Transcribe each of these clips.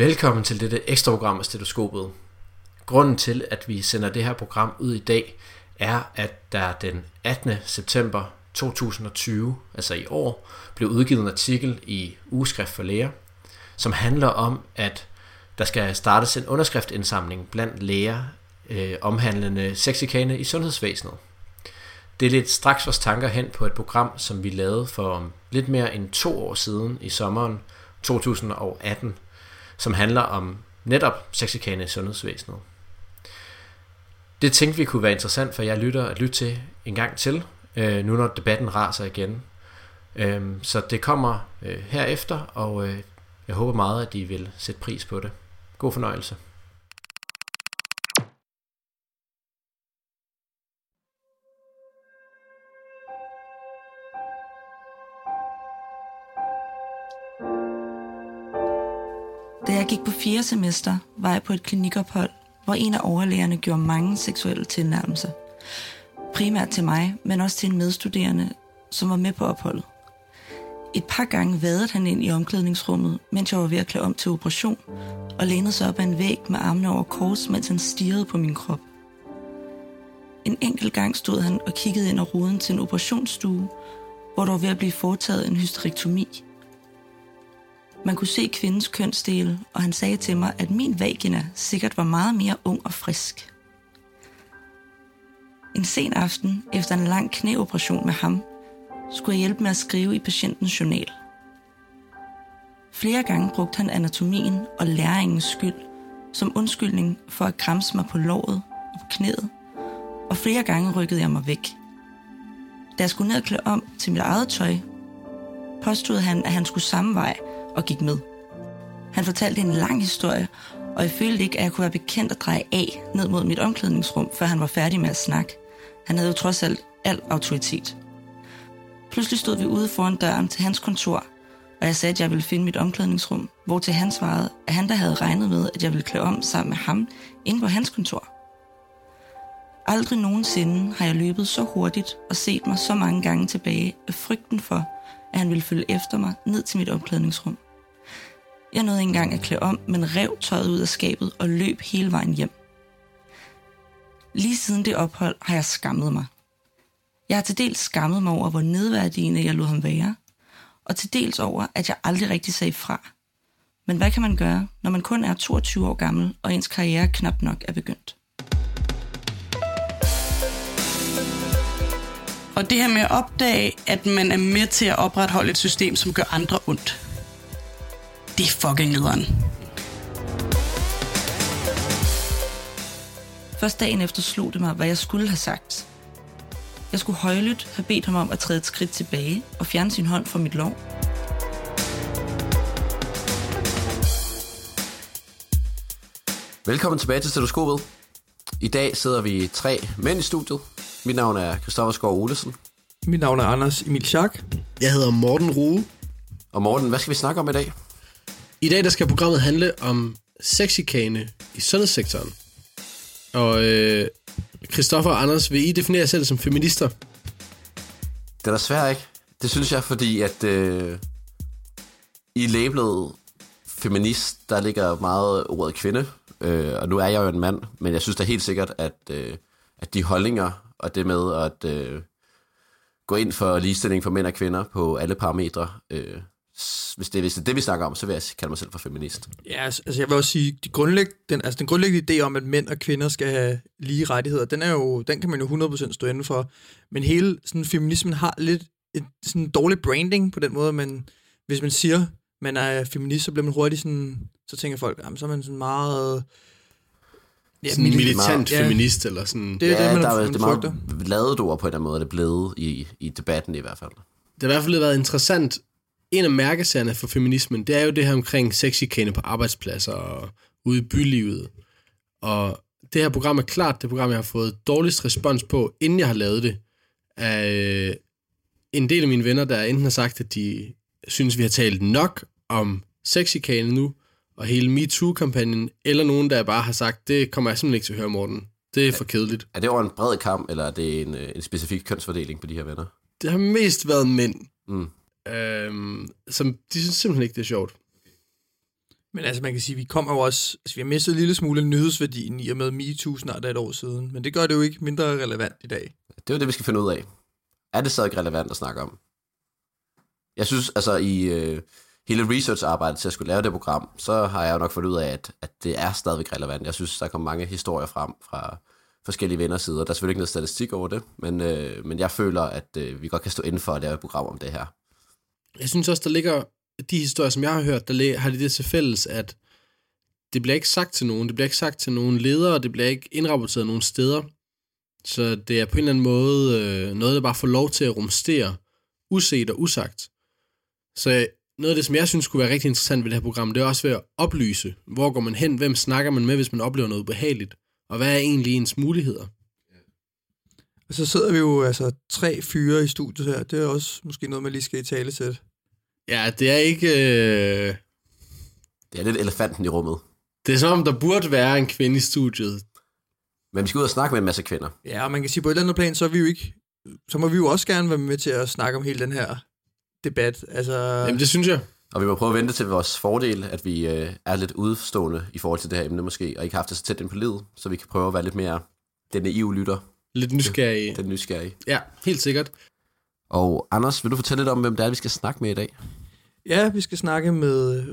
Velkommen til dette ekstra program af Stetoskopet. Grunden til, at vi sender det her program ud i dag, er, at der den 18. september 2020, altså i år, blev udgivet en artikel i Ugeskrift for Læger, som handler om, at der skal startes en underskriftindsamling blandt læger øh, omhandlende sexikane i sundhedsvæsenet. Det er lidt straks vores tanker hen på et program, som vi lavede for lidt mere end to år siden i sommeren 2018, som handler om netop sexikane i sundhedsvæsenet. Det tænkte vi kunne være interessant for jeg lytter at lytte til en gang til, øh, nu når debatten raser igen. Øh, så det kommer øh, herefter, og øh, jeg håber meget, at I vil sætte pris på det. God fornøjelse. Gik på fire semester, var jeg på et klinikophold, hvor en af overlægerne gjorde mange seksuelle tilnærmelser. Primært til mig, men også til en medstuderende, som var med på opholdet. Et par gange vadede han ind i omklædningsrummet, mens jeg var ved at klæde om til operation, og lænede sig op ad en væg med armene over kors, mens han stirrede på min krop. En enkelt gang stod han og kiggede ind over ruden til en operationsstue, hvor der var ved at blive foretaget en hysterektomi. Man kunne se kvindens kønsdele, og han sagde til mig, at min vagina sikkert var meget mere ung og frisk. En sen aften, efter en lang knæoperation med ham, skulle jeg hjælpe med at skrive i patientens journal. Flere gange brugte han anatomien og læringens skyld som undskyldning for at kramse mig på låret og på knæet, og flere gange rykkede jeg mig væk. Da jeg skulle ned og klæde om til mit eget tøj, påstod han, at han skulle samme vej og gik med. Han fortalte en lang historie, og jeg følte ikke, at jeg kunne være bekendt at dreje af ned mod mit omklædningsrum, før han var færdig med at snakke. Han havde jo trods alt al autoritet. Pludselig stod vi ude foran døren til hans kontor, og jeg sagde, at jeg ville finde mit omklædningsrum, hvor til han svarede, at han der havde regnet med, at jeg ville klæde om sammen med ham inde på hans kontor. Aldrig nogensinde har jeg løbet så hurtigt og set mig så mange gange tilbage af frygten for, at han ville følge efter mig ned til mit omklædningsrum. Jeg nåede ikke engang at klæde om, men rev tøjet ud af skabet og løb hele vejen hjem. Lige siden det ophold har jeg skammet mig. Jeg har til dels skammet mig over, hvor nedværdigende jeg lod ham være, og til dels over, at jeg aldrig rigtig sagde fra. Men hvad kan man gøre, når man kun er 22 år gammel, og ens karriere knap nok er begyndt? Og det her med at opdage, at man er med til at opretholde et system, som gør andre ondt. Det er fucking nederen. Først dagen efter slog det mig, hvad jeg skulle have sagt. Jeg skulle højlydt have bedt ham om at træde et skridt tilbage og fjerne sin hånd fra mit lov. Velkommen tilbage til Stetoskopet. I dag sidder vi tre mænd i studiet. Mit navn er Christoffer Skov Olesen. Mit navn er Anders Emil Schack. Jeg hedder Morten Rue. Og Morten, hvad skal vi snakke om i dag? I dag der skal programmet handle om sexikane i sundhedssektoren. Og øh, Christoffer og Anders, vil I definere jer selv som feminister? Det er da svært, ikke? Det synes jeg, fordi at øh, i labelet feminist, der ligger meget ordet kvinde. Øh, og nu er jeg jo en mand, men jeg synes da helt sikkert, at, øh, at de holdninger og det med at øh, gå ind for ligestilling for mænd og kvinder på alle parametre, øh, hvis, det, hvis det er det, vi snakker om, så vil jeg kalde mig selv for feminist. Ja, altså altså, jeg vil også sige, de grundlæg, den, altså, den grundlæggende idé om, at mænd og kvinder skal have lige rettigheder, den, er jo, den kan man jo 100% stå inden for. Men hele sådan, feminismen har lidt et sådan dårlig branding på den måde, men hvis man siger, man er feminist, så bliver man hurtigt sådan, så tænker folk, jamen, så er man sådan meget... Ja, sådan militant ja. feminist, eller sådan. Det er ja, det, man, der er, man det er meget lavet ord på en eller anden måde, det er blevet i, i debatten i hvert fald. Det har i hvert fald været interessant. En af mærkesagerne for feminismen, det er jo det her omkring sexikane på arbejdspladser og ude i bylivet. Og det her program er klart det program, jeg har fået dårligst respons på, inden jeg har lavet det. Af øh, en del af mine venner, der enten har sagt, at de synes, vi har talt nok om sexikane nu, og hele MeToo-kampagnen, eller nogen, der bare har sagt, det kommer jeg simpelthen ikke til at høre, Morten. Det er for kedeligt. Er det over en bred kamp, eller er det en, øh, en specifik kønsfordeling på de her venner? Det har mest været mænd, Mm. Øhm, som de synes simpelthen ikke, det er sjovt. Men altså, man kan sige, vi kommer jo også... Altså, vi har mistet en lille smule nyhedsværdien i og med MeToo snart et år siden. Men det gør det jo ikke mindre relevant i dag. Det er jo det, vi skal finde ud af. Er det stadig relevant at snakke om? Jeg synes, altså i øh, hele research-arbejdet til at skulle lave det program, så har jeg jo nok fundet ud af, at, at det er stadigvæk relevant. Jeg synes, der kommer mange historier frem fra forskellige venners sider. Der er selvfølgelig ikke noget statistik over det, men, øh, men jeg føler, at øh, vi godt kan stå inden for at lave et program om det her. Jeg synes også, der ligger de historier, som jeg har hørt, der har de det til fælles, at det bliver ikke sagt til nogen, det bliver ikke sagt til nogen ledere, det bliver ikke indrapporteret nogen steder. Så det er på en eller anden måde øh, noget, der bare får lov til at rumstere, uset og usagt. Så noget af det, som jeg synes kunne være rigtig interessant ved det her program, det er også ved at oplyse, hvor går man hen, hvem snakker man med, hvis man oplever noget ubehageligt, og hvad er egentlig ens muligheder? Og så sidder vi jo altså tre fyre i studiet her. Det er også måske noget, man lige skal i tale til. Ja, det er ikke... Øh... Det er lidt elefanten i rummet. Det er som om, der burde være en kvinde i studiet. Men vi skal ud og snakke med en masse kvinder. Ja, og man kan sige, på et eller andet plan, så er vi jo ikke... Så må vi jo også gerne være med til at snakke om hele den her debat. Altså, Jamen, det synes jeg. Og vi må prøve at vente til vores fordel, at vi øh, er lidt udstående i forhold til det her emne måske, og ikke har haft det så tæt ind på livet, så vi kan prøve at være lidt mere den naive lytter, Lidt nysgerrig. den nysgerrige. Ja, helt sikkert. Og Anders, vil du fortælle lidt om, hvem det er, vi skal snakke med i dag? ja, vi skal snakke med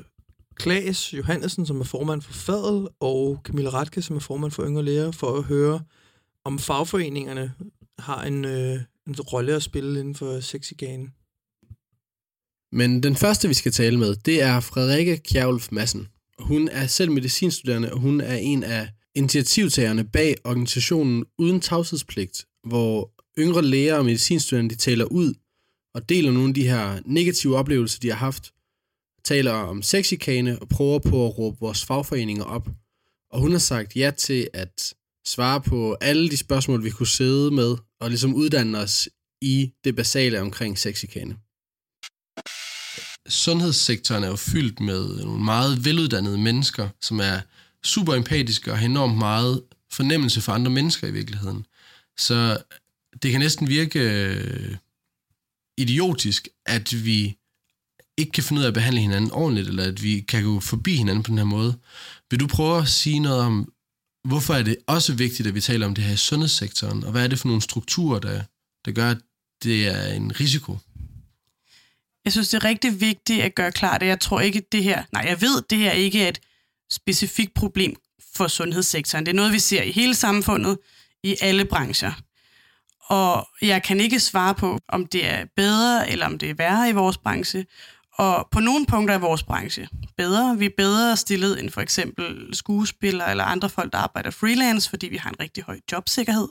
Klaas Johannesen, som er formand for Fadel, og Camilla Ratke, som er formand for Yngre Læger, for at høre, om fagforeningerne har en, øh, en rolle at spille inden for sexiganen. Men den første, vi skal tale med, det er Frederikke Kjærulf Madsen. Hun er selv medicinstuderende, og hun er en af initiativtagerne bag organisationen Uden Tavshedspligt, hvor yngre læger og medicinstuderende de taler ud og deler nogle af de her negative oplevelser, de har haft, taler om sexikane og prøver på at råbe vores fagforeninger op. Og hun har sagt ja til at svare på alle de spørgsmål, vi kunne sidde med, og ligesom uddanne os i det basale omkring sexikane sundhedssektoren er jo fyldt med nogle meget veluddannede mennesker, som er super empatiske og har enormt meget fornemmelse for andre mennesker i virkeligheden. Så det kan næsten virke øh, idiotisk, at vi ikke kan finde ud af at behandle hinanden ordentligt, eller at vi kan gå forbi hinanden på den her måde. Vil du prøve at sige noget om, hvorfor er det også vigtigt, at vi taler om det her i sundhedssektoren, og hvad er det for nogle strukturer, der, der gør, at det er en risiko? Jeg synes, det er rigtig vigtigt at gøre klart, at jeg tror ikke, det her... Nej, jeg ved, det her ikke er et specifikt problem for sundhedssektoren. Det er noget, vi ser i hele samfundet, i alle brancher. Og jeg kan ikke svare på, om det er bedre eller om det er værre i vores branche. Og på nogle punkter er vores branche bedre. Vi er bedre stillet end for eksempel skuespillere eller andre folk, der arbejder freelance, fordi vi har en rigtig høj jobsikkerhed.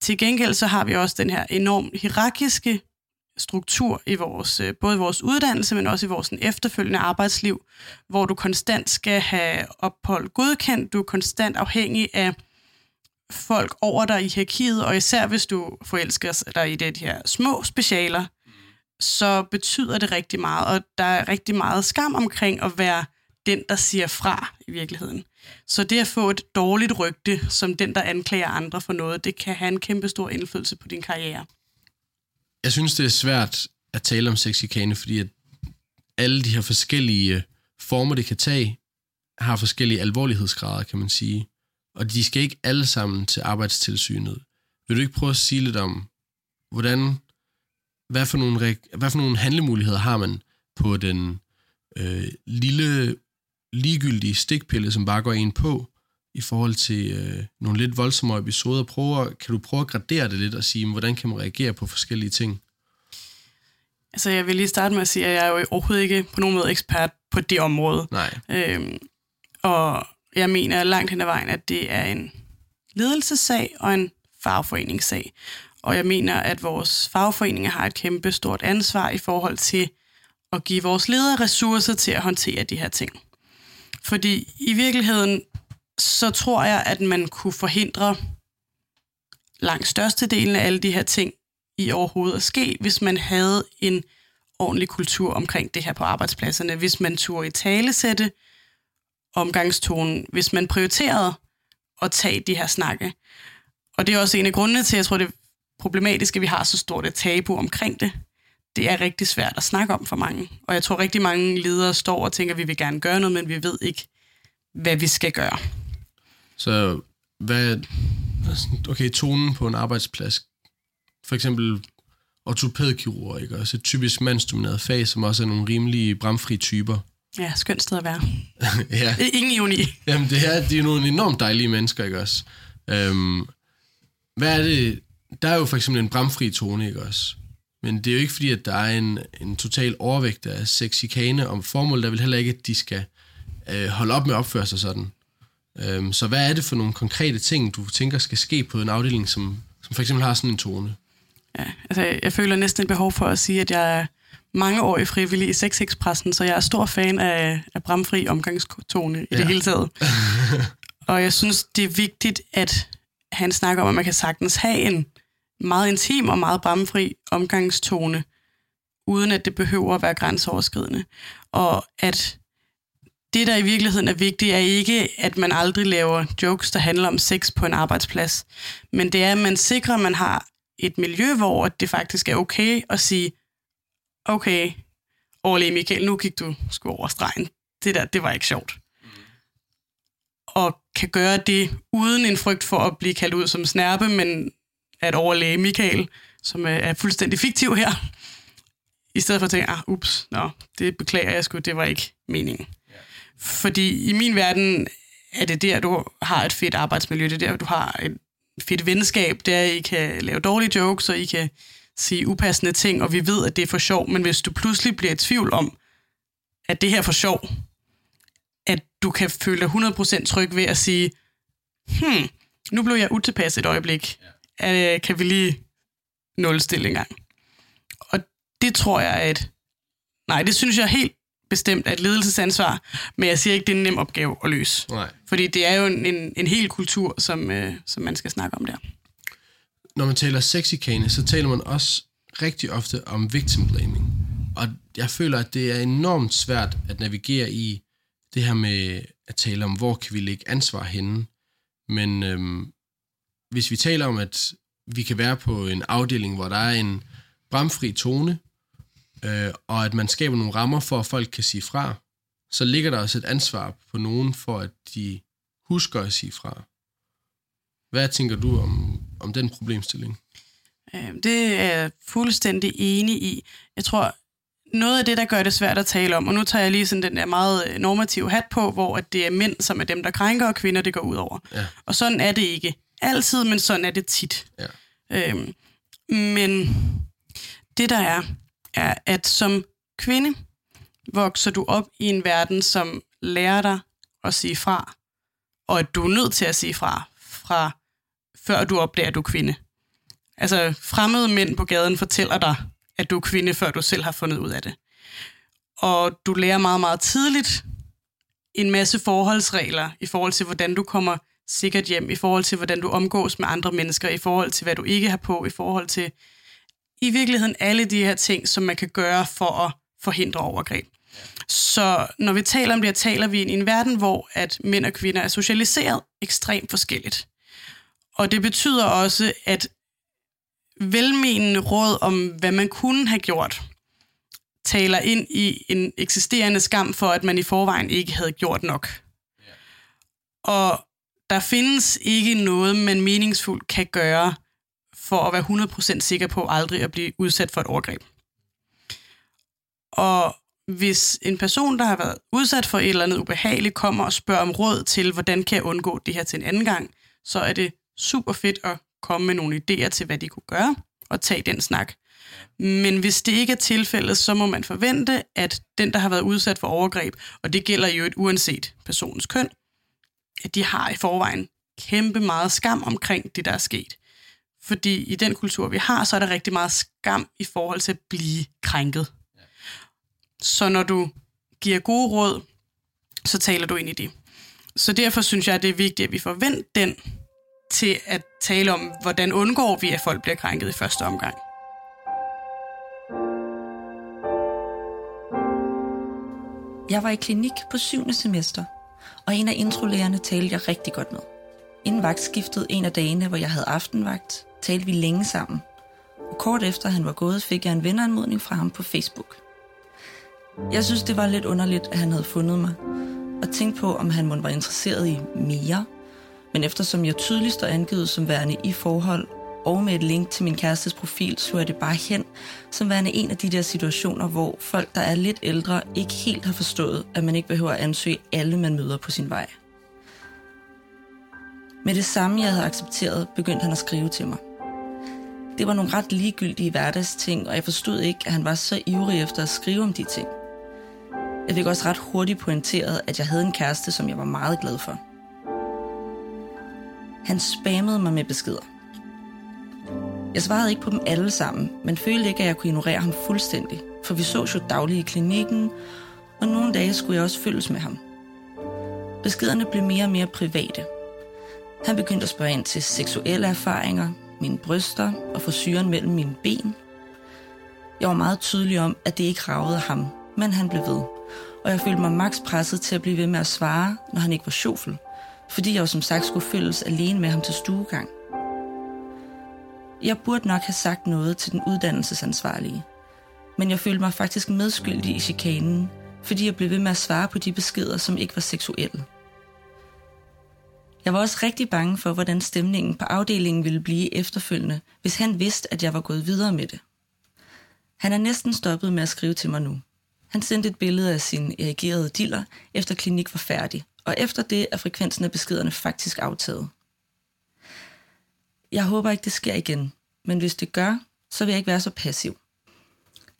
Til gengæld så har vi også den her enormt hierarkiske struktur i vores, øh, både i vores uddannelse, men også i vores efterfølgende arbejdsliv, hvor du konstant skal have ophold godkendt, du er konstant afhængig af folk over dig i hierarkiet, og især hvis du forelsker dig i det her små specialer, så betyder det rigtig meget, og der er rigtig meget skam omkring at være den, der siger fra i virkeligheden. Så det at få et dårligt rygte, som den, der anklager andre for noget, det kan have en kæmpe stor indflydelse på din karriere. Jeg synes, det er svært at tale om sexikane, fordi at alle de her forskellige øh, former, det kan tage, har forskellige alvorlighedsgrader, kan man sige. Og de skal ikke alle sammen til arbejdstilsynet. Vil du ikke prøve at sige lidt om, hvordan, hvad for nogle, hvad for nogle handlemuligheder har man på den øh, lille, ligegyldige stikpille, som bare går ind på, i forhold til øh, nogle lidt voldsomme episoder. Prøver, kan du prøve at gradere det lidt og sige, hvordan kan man reagere på forskellige ting? Altså, jeg vil lige starte med at sige, at jeg er jo overhovedet ikke på nogen måde ekspert på det område. Nej. Øhm, og jeg mener langt hen ad vejen, at det er en ledelsessag og en fagforeningssag. Og jeg mener, at vores fagforeninger har et kæmpe stort ansvar i forhold til at give vores ledere ressourcer til at håndtere de her ting. Fordi i virkeligheden, så tror jeg, at man kunne forhindre langt størstedelen af alle de her ting i overhovedet at ske, hvis man havde en ordentlig kultur omkring det her på arbejdspladserne, hvis man turde i talesætte omgangstonen, hvis man prioriterede at tage de her snakke. Og det er også en af grundene til, at jeg tror, det er problematisk, at vi har så stort et tabu omkring det. det er rigtig svært at snakke om for mange. Og jeg tror rigtig mange ledere står og tænker, at vi vil gerne gøre noget, men vi ved ikke, hvad vi skal gøre. Så hvad, okay, tonen på en arbejdsplads, for eksempel ortopædkirurger, ikke? Også et typisk mandsdomineret fag, som også er nogle rimelige bramfri typer. Ja, skønt sted at være. ja. Ingen ironi. Jamen, det her, de er nogle enormt dejlige mennesker, ikke også? Øhm, hvad er det? Der er jo for eksempel en bramfri tone, ikke også? Men det er jo ikke fordi, at der er en, en total overvægt af sexikane om formål. Der vil heller ikke, at de skal øh, holde op med at opføre sig sådan. Øhm, så hvad er det for nogle konkrete ting, du tænker skal ske på en afdeling, som, som for eksempel har sådan en tone? Ja, altså, jeg føler næsten et behov for at sige, at jeg er mange år i frivillig i Sexexpressen, så jeg er stor fan af, af bramfri omgangstone i ja. det hele taget. og jeg synes, det er vigtigt, at han snakker om, at man kan sagtens have en meget intim og meget bramfri omgangstone, uden at det behøver at være grænseoverskridende. Og at det, der i virkeligheden er vigtigt, er ikke, at man aldrig laver jokes, der handler om sex på en arbejdsplads. Men det er, at man sikrer, at man har et miljø, hvor det faktisk er okay at sige, okay, Orle Michael, nu gik du sgu over stregen. Det der, det var ikke sjovt. Mm. Og kan gøre det uden en frygt for at blive kaldt ud som snærpe, men at overlæge Michael, som er fuldstændig fiktiv her, i stedet for at tænke, ah, ups, nå, det beklager jeg sgu, det var ikke meningen. Fordi i min verden er det der, du har et fedt arbejdsmiljø, det er der, du har et fedt venskab, det er, at I kan lave dårlige jokes, og I kan sige upassende ting, og vi ved, at det er for sjov, men hvis du pludselig bliver i tvivl om, at det her er for sjov, at du kan føle dig 100% tryg ved at sige, hmm, nu blev jeg utilpas et øjeblik, ja. kan vi lige nulstille en gang. Og det tror jeg, at nej, det synes jeg helt bestemt er et ledelsesansvar, men jeg siger ikke, det er en nem opgave at løse. Nej. Fordi det er jo en, en, en hel kultur, som, øh, som man skal snakke om der. Når man taler sexikane, så taler man også rigtig ofte om victim blaming. Og jeg føler, at det er enormt svært at navigere i det her med at tale om, hvor kan vi lægge ansvar henne. Men øhm, hvis vi taler om, at vi kan være på en afdeling, hvor der er en bramfri tone, øh, og at man skaber nogle rammer for, at folk kan sige fra, så ligger der også et ansvar på nogen for, at de husker at sige fra. Hvad tænker du om, om den problemstilling? Øh, det er jeg fuldstændig enig i. Jeg tror, noget af det, der gør det svært at tale om, og nu tager jeg lige sådan den der meget øh, normative hat på, hvor at det er mænd, som er dem, der krænker, og kvinder, det går ud over. Ja. Og sådan er det ikke altid, men sådan er det tit. Ja. Øhm, men det der er, er, at som kvinde vokser du op i en verden, som lærer dig at sige fra, og at du er nødt til at sige fra, fra før du opdager, at du er kvinde. Altså, fremmede mænd på gaden fortæller dig, at du er kvinde, før du selv har fundet ud af det. Og du lærer meget, meget tidligt en masse forholdsregler i forhold til, hvordan du kommer sikkert hjem, i forhold til, hvordan du omgås med andre mennesker, i forhold til, hvad du ikke har på, i forhold til i virkeligheden alle de her ting, som man kan gøre for at forhindre overgreb. Så når vi taler om det, taler vi i en verden, hvor at mænd og kvinder er socialiseret ekstremt forskelligt. Og det betyder også, at velmenende råd om, hvad man kunne have gjort, taler ind i en eksisterende skam for, at man i forvejen ikke havde gjort nok. Og der findes ikke noget, man meningsfuldt kan gøre for at være 100% sikker på aldrig at blive udsat for et overgreb. Og hvis en person, der har været udsat for et eller andet ubehageligt, kommer og spørger om råd til, hvordan kan jeg undgå det her til en anden gang, så er det super fedt at komme med nogle idéer til, hvad de kunne gøre, og tage den snak. Men hvis det ikke er tilfældet, så må man forvente, at den, der har været udsat for overgreb, og det gælder jo et uanset personens køn, at de har i forvejen kæmpe meget skam omkring det, der er sket. Fordi i den kultur, vi har, så er der rigtig meget skam i forhold til at blive krænket. Så når du giver gode råd, så taler du ind i det. Så derfor synes jeg, det er vigtigt, at vi får vendt den til at tale om, hvordan undgår vi, at folk bliver krænket i første omgang. Jeg var i klinik på syvende semester, og en af introlærerne talte jeg rigtig godt med. Inden vagtskiftet en af dagene, hvor jeg havde aftenvagt, talte vi længe sammen. og kort efter han var gået, fik jeg en venneanmodning fra ham på Facebook. Jeg synes, det var lidt underligt, at han havde fundet mig, og tænkte på, om han måtte var interesseret i mere. Men eftersom jeg tydeligst er angivet som værende i forhold, og med et link til min kærestes profil, så jeg det bare hen, som værende en af de der situationer, hvor folk, der er lidt ældre, ikke helt har forstået, at man ikke behøver at ansøge alle, man møder på sin vej. Med det samme, jeg havde accepteret, begyndte han at skrive til mig. Det var nogle ret ligegyldige hverdagsting, og jeg forstod ikke, at han var så ivrig efter at skrive om de ting. Jeg fik også ret hurtigt pointeret, at jeg havde en kæreste, som jeg var meget glad for. Han spammede mig med beskeder. Jeg svarede ikke på dem alle sammen, men følte ikke, at jeg kunne ignorere ham fuldstændig, for vi så jo dagligt i klinikken, og nogle dage skulle jeg også følges med ham. Beskederne blev mere og mere private. Han begyndte at spørge ind til seksuelle erfaringer, mine bryster og forsyren mellem mine ben. Jeg var meget tydelig om, at det ikke ravede ham, men han blev ved. Og jeg følte mig maks presset til at blive ved med at svare, når han ikke var sjofel, fordi jeg jo som sagt skulle følges alene med ham til stuegang. Jeg burde nok have sagt noget til den uddannelsesansvarlige, men jeg følte mig faktisk medskyldig i chikanen, fordi jeg blev ved med at svare på de beskeder, som ikke var seksuelle. Jeg var også rigtig bange for, hvordan stemningen på afdelingen ville blive efterfølgende, hvis han vidste, at jeg var gået videre med det. Han er næsten stoppet med at skrive til mig nu. Han sendte et billede af sin erigerede diller, efter klinik var færdig, og efter det er frekvensen af beskederne faktisk aftaget. Jeg håber ikke, det sker igen, men hvis det gør, så vil jeg ikke være så passiv.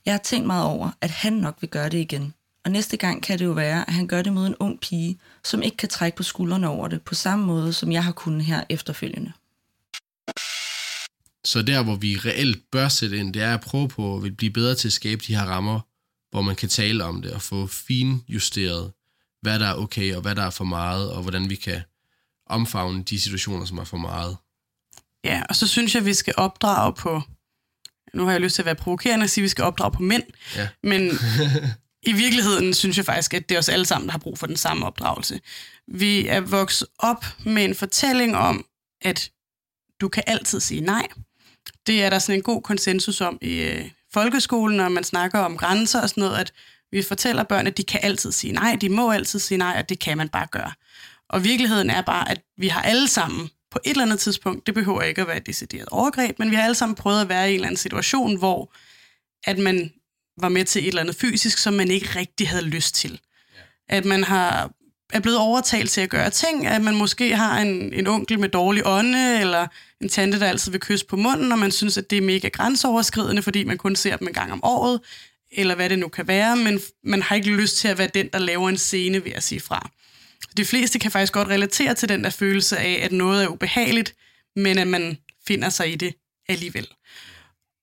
Jeg har tænkt meget over, at han nok vil gøre det igen, og næste gang kan det jo være, at han gør det mod en ung pige, som ikke kan trække på skuldrene over det, på samme måde, som jeg har kunnet her efterfølgende. Så der, hvor vi reelt bør sætte ind, det er at prøve på at blive bedre til at skabe de her rammer, hvor man kan tale om det og få finjusteret, hvad der er okay og hvad der er for meget, og hvordan vi kan omfavne de situationer, som er for meget. Ja, og så synes jeg, at vi skal opdrage på... Nu har jeg lyst til at være provokerende og sige, at vi skal opdrage på mænd. Ja. Men i virkeligheden synes jeg faktisk, at det er os alle sammen, der har brug for den samme opdragelse. Vi er vokset op med en fortælling om, at du kan altid sige nej. Det er der sådan en god konsensus om i øh, folkeskolen, når man snakker om grænser og sådan noget, at vi fortæller børn, at de kan altid sige nej, de må altid sige nej, og det kan man bare gøre. Og virkeligheden er bare, at vi har alle sammen på et eller andet tidspunkt, det behøver ikke at være et decideret overgreb, men vi har alle sammen prøvet at være i en eller anden situation, hvor at man var med til et eller andet fysisk, som man ikke rigtig havde lyst til. At man har er blevet overtalt til at gøre ting, at man måske har en, en onkel med dårlig ånde, eller en tante, der altid vil kysse på munden, og man synes, at det er mega grænseoverskridende, fordi man kun ser dem en gang om året, eller hvad det nu kan være, men man har ikke lyst til at være den, der laver en scene ved at sige fra. De fleste kan faktisk godt relatere til den der følelse af, at noget er ubehageligt, men at man finder sig i det alligevel.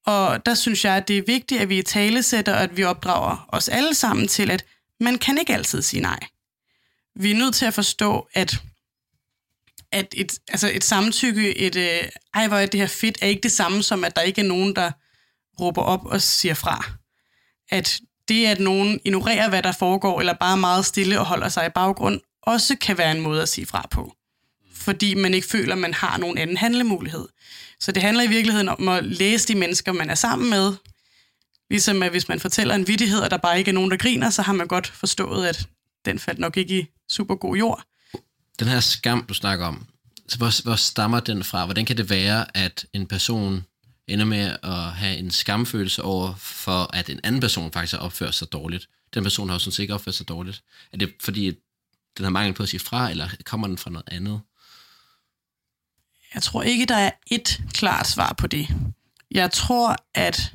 Og der synes jeg, at det er vigtigt, at vi i talesætter, og at vi opdrager os alle sammen til, at man kan ikke altid sige nej. Vi er nødt til at forstå, at, at et, altså et samtykke, et øh, ej, hvor er det her fedt, er ikke det samme som, at der ikke er nogen, der råber op og siger fra. At det, at nogen ignorerer, hvad der foregår, eller bare meget stille og holder sig i baggrund, også kan være en måde at sige fra på. Fordi man ikke føler, at man har nogen anden handlemulighed. Så det handler i virkeligheden om at læse de mennesker, man er sammen med. Ligesom at hvis man fortæller en vittighed, og der bare ikke er nogen, der griner, så har man godt forstået, at den faldt nok ikke i super god jord. Den her skam, du snakker om, så hvor, hvor stammer den fra? Hvordan kan det være, at en person ender med at have en skamfølelse over, for at en anden person faktisk har opført sig dårligt? Den person har jo sådan set ikke opført sig dårligt. Er det fordi, den har mangel på at sige fra, eller kommer den fra noget andet? Jeg tror ikke, der er et klart svar på det. Jeg tror, at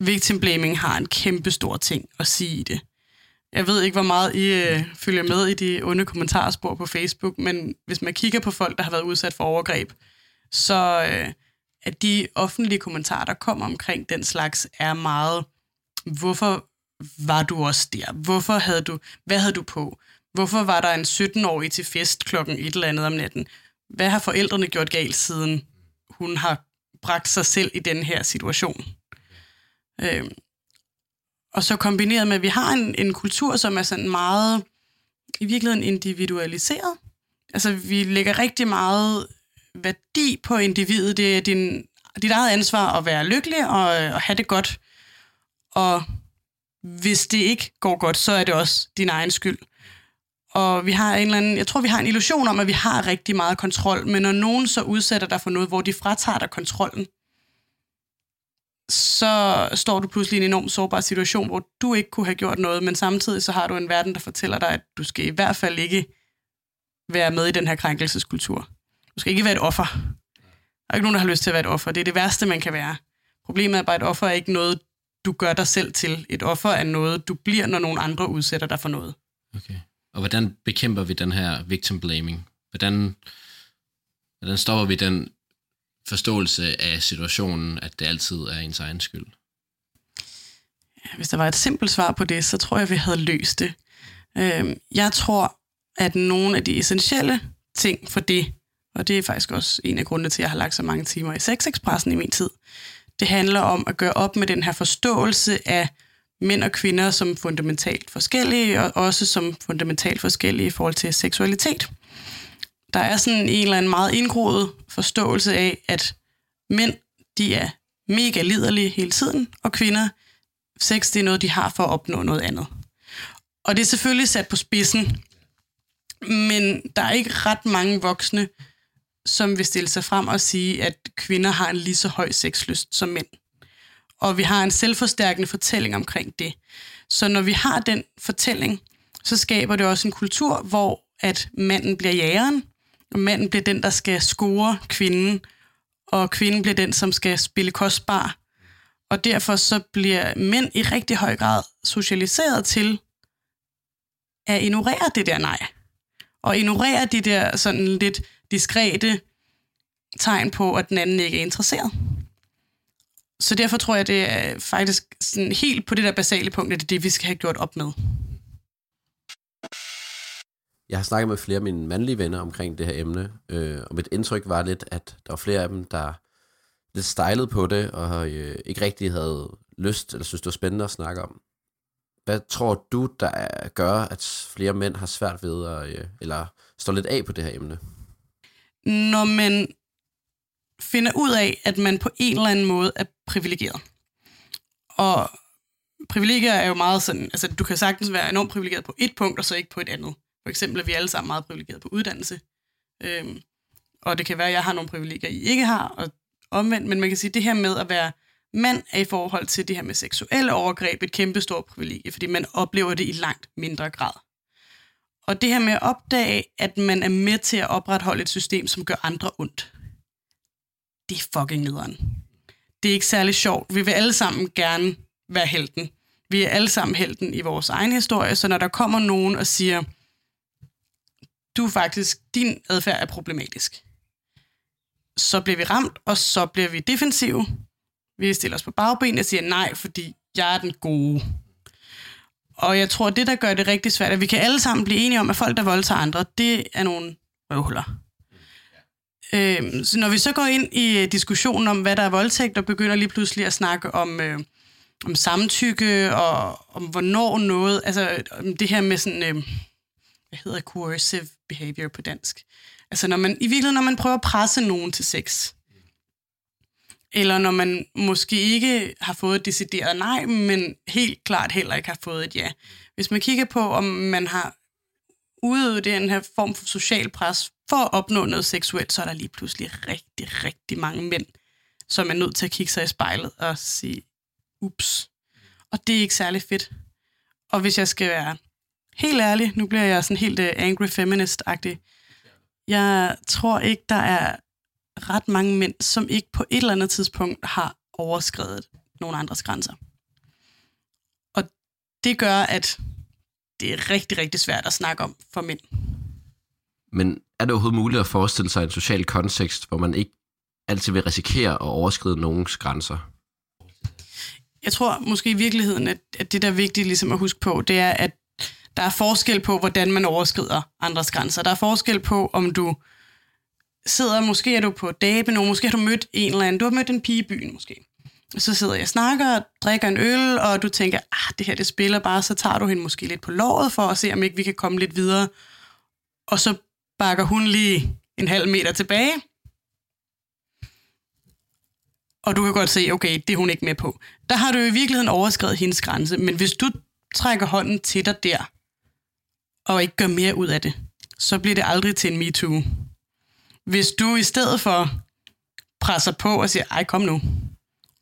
victim blaming har en kæmpe stor ting at sige i det. Jeg ved ikke, hvor meget I øh, følger med i de onde kommentarspor på Facebook, men hvis man kigger på folk, der har været udsat for overgreb, så øh, at de offentlige kommentarer, der kommer omkring den slags, er meget, hvorfor var du også der? Hvorfor havde du, hvad havde du på? Hvorfor var der en 17-årig til fest klokken et eller andet om natten? Hvad har forældrene gjort galt, siden hun har bragt sig selv i den her situation? Øh, og så kombineret med, at vi har en, en kultur, som er sådan meget, i virkeligheden individualiseret. Altså, vi lægger rigtig meget værdi på individet. Det er din dit eget ansvar at være lykkelig og, og have det godt. Og hvis det ikke går godt, så er det også din egen skyld. Og vi har en eller anden, jeg tror, vi har en illusion om, at vi har rigtig meget kontrol, men når nogen så udsætter dig for noget, hvor de fratager dig kontrollen, så står du pludselig i en enorm sårbar situation, hvor du ikke kunne have gjort noget, men samtidig så har du en verden, der fortæller dig, at du skal i hvert fald ikke være med i den her krænkelseskultur. Du skal ikke være et offer. Der er ikke nogen, der har lyst til at være et offer. Det er det værste, man kan være. Problemet er bare, at et offer er ikke noget, du gør dig selv til. Et offer er noget, du bliver, når nogen andre udsætter dig for noget. Okay. Og hvordan bekæmper vi den her victim blaming? Hvordan, hvordan stopper vi den forståelse af situationen, at det altid er ens egen skyld? Hvis der var et simpelt svar på det, så tror jeg, vi havde løst det. Øhm, jeg tror, at nogle af de essentielle ting for det, og det er faktisk også en af grundene til, at jeg har lagt så mange timer i Sexexpressen i min tid, det handler om at gøre op med den her forståelse af mænd og kvinder som fundamentalt forskellige, og også som fundamentalt forskellige i forhold til seksualitet. Der er sådan en eller anden meget indgroet forståelse af, at mænd, de er mega liderlige hele tiden, og kvinder, sex, det er noget, de har for at opnå noget andet. Og det er selvfølgelig sat på spidsen, men der er ikke ret mange voksne, som vil stille sig frem og sige, at kvinder har en lige så høj sexlyst som mænd. Og vi har en selvforstærkende fortælling omkring det. Så når vi har den fortælling, så skaber det også en kultur, hvor at manden bliver jægeren, og manden bliver den, der skal score kvinden, og kvinden bliver den, som skal spille kostbar. Og derfor så bliver mænd i rigtig høj grad socialiseret til at ignorere det der nej. Og ignorere de der sådan lidt diskrete tegn på, at den anden ikke er interesseret. Så derfor tror jeg, det er faktisk sådan helt på det der basale punkt, at det er det, vi skal have gjort op med. Jeg har snakket med flere af mine mandlige venner omkring det her emne, øh, og mit indtryk var lidt, at der var flere af dem, der lidt stejlede på det, og øh, ikke rigtig havde lyst, eller synes det var spændende at snakke om. Hvad tror du, der gør, at flere mænd har svært ved at, øh, eller står lidt af på det her emne? Når man finder ud af, at man på en eller anden måde er privilegeret. Og privilegier er jo meget sådan, altså du kan sagtens være enormt privilegeret på et punkt, og så ikke på et andet. For eksempel er vi alle sammen meget privilegeret på uddannelse. Øhm, og det kan være, at jeg har nogle privilegier, I ikke har, og omvendt, men man kan sige, at det her med at være mand er i forhold til det her med seksuelle overgreb et kæmpe stort privilegie, fordi man oplever det i langt mindre grad. Og det her med at opdage, at man er med til at opretholde et system, som gør andre ondt, det er fucking nederen. Det er ikke særlig sjovt. Vi vil alle sammen gerne være helten. Vi er alle sammen helten i vores egen historie, så når der kommer nogen og siger, du faktisk, din adfærd er problematisk, så bliver vi ramt, og så bliver vi defensive. Vi stiller os på bagben og siger nej, fordi jeg er den gode. Og jeg tror, det, der gør det rigtig svært, at vi kan alle sammen blive enige om, at folk, der voldtager andre, det er nogle røvhuller. Øh, så når vi så går ind i øh, diskussionen om, hvad der er voldtægt, og begynder lige pludselig at snakke om, øh, om samtykke, og om hvornår noget, altså det her med sådan, øh, hvad hedder coercive behavior på dansk. Altså når man, i virkeligheden, når man prøver at presse nogen til sex, eller når man måske ikke har fået et decideret nej, men helt klart heller ikke har fået et ja. Hvis man kigger på, om man har udøvet den her form for social pres for at opnå noget seksuelt, så er der lige pludselig rigtig, rigtig mange mænd, som er nødt til at kigge sig i spejlet og sige, ups. Og det er ikke særlig fedt. Og hvis jeg skal være helt ærlig, nu bliver jeg sådan helt uh, angry feminist-agtig, jeg tror ikke, der er ret mange mænd, som ikke på et eller andet tidspunkt har overskrevet nogle andres grænser. Og det gør, at det er rigtig, rigtig svært at snakke om for mænd. Men er det overhovedet muligt at forestille sig en social kontekst, hvor man ikke altid vil risikere at overskride nogens grænser? Jeg tror måske i virkeligheden, at, at det, der er vigtigt ligesom at huske på, det er, at der er forskel på, hvordan man overskrider andres grænser. Der er forskel på, om du sidder, måske er du på date med nogen, måske har du mødt en eller anden, du har mødt en pige i byen måske. Så sidder jeg og snakker drikker en øl, og du tænker, ah, det her det spiller bare, så tager du hende måske lidt på låret for at se, om ikke vi kan komme lidt videre. Og så bakker hun lige en halv meter tilbage. og du kan godt se, okay, det er hun ikke med på. Der har du i virkeligheden overskrevet hendes grænse, men hvis du trækker hånden til dig der, og ikke gør mere ud af det, så bliver det aldrig til en MeToo. Hvis du i stedet for presser på og siger, ej, kom nu,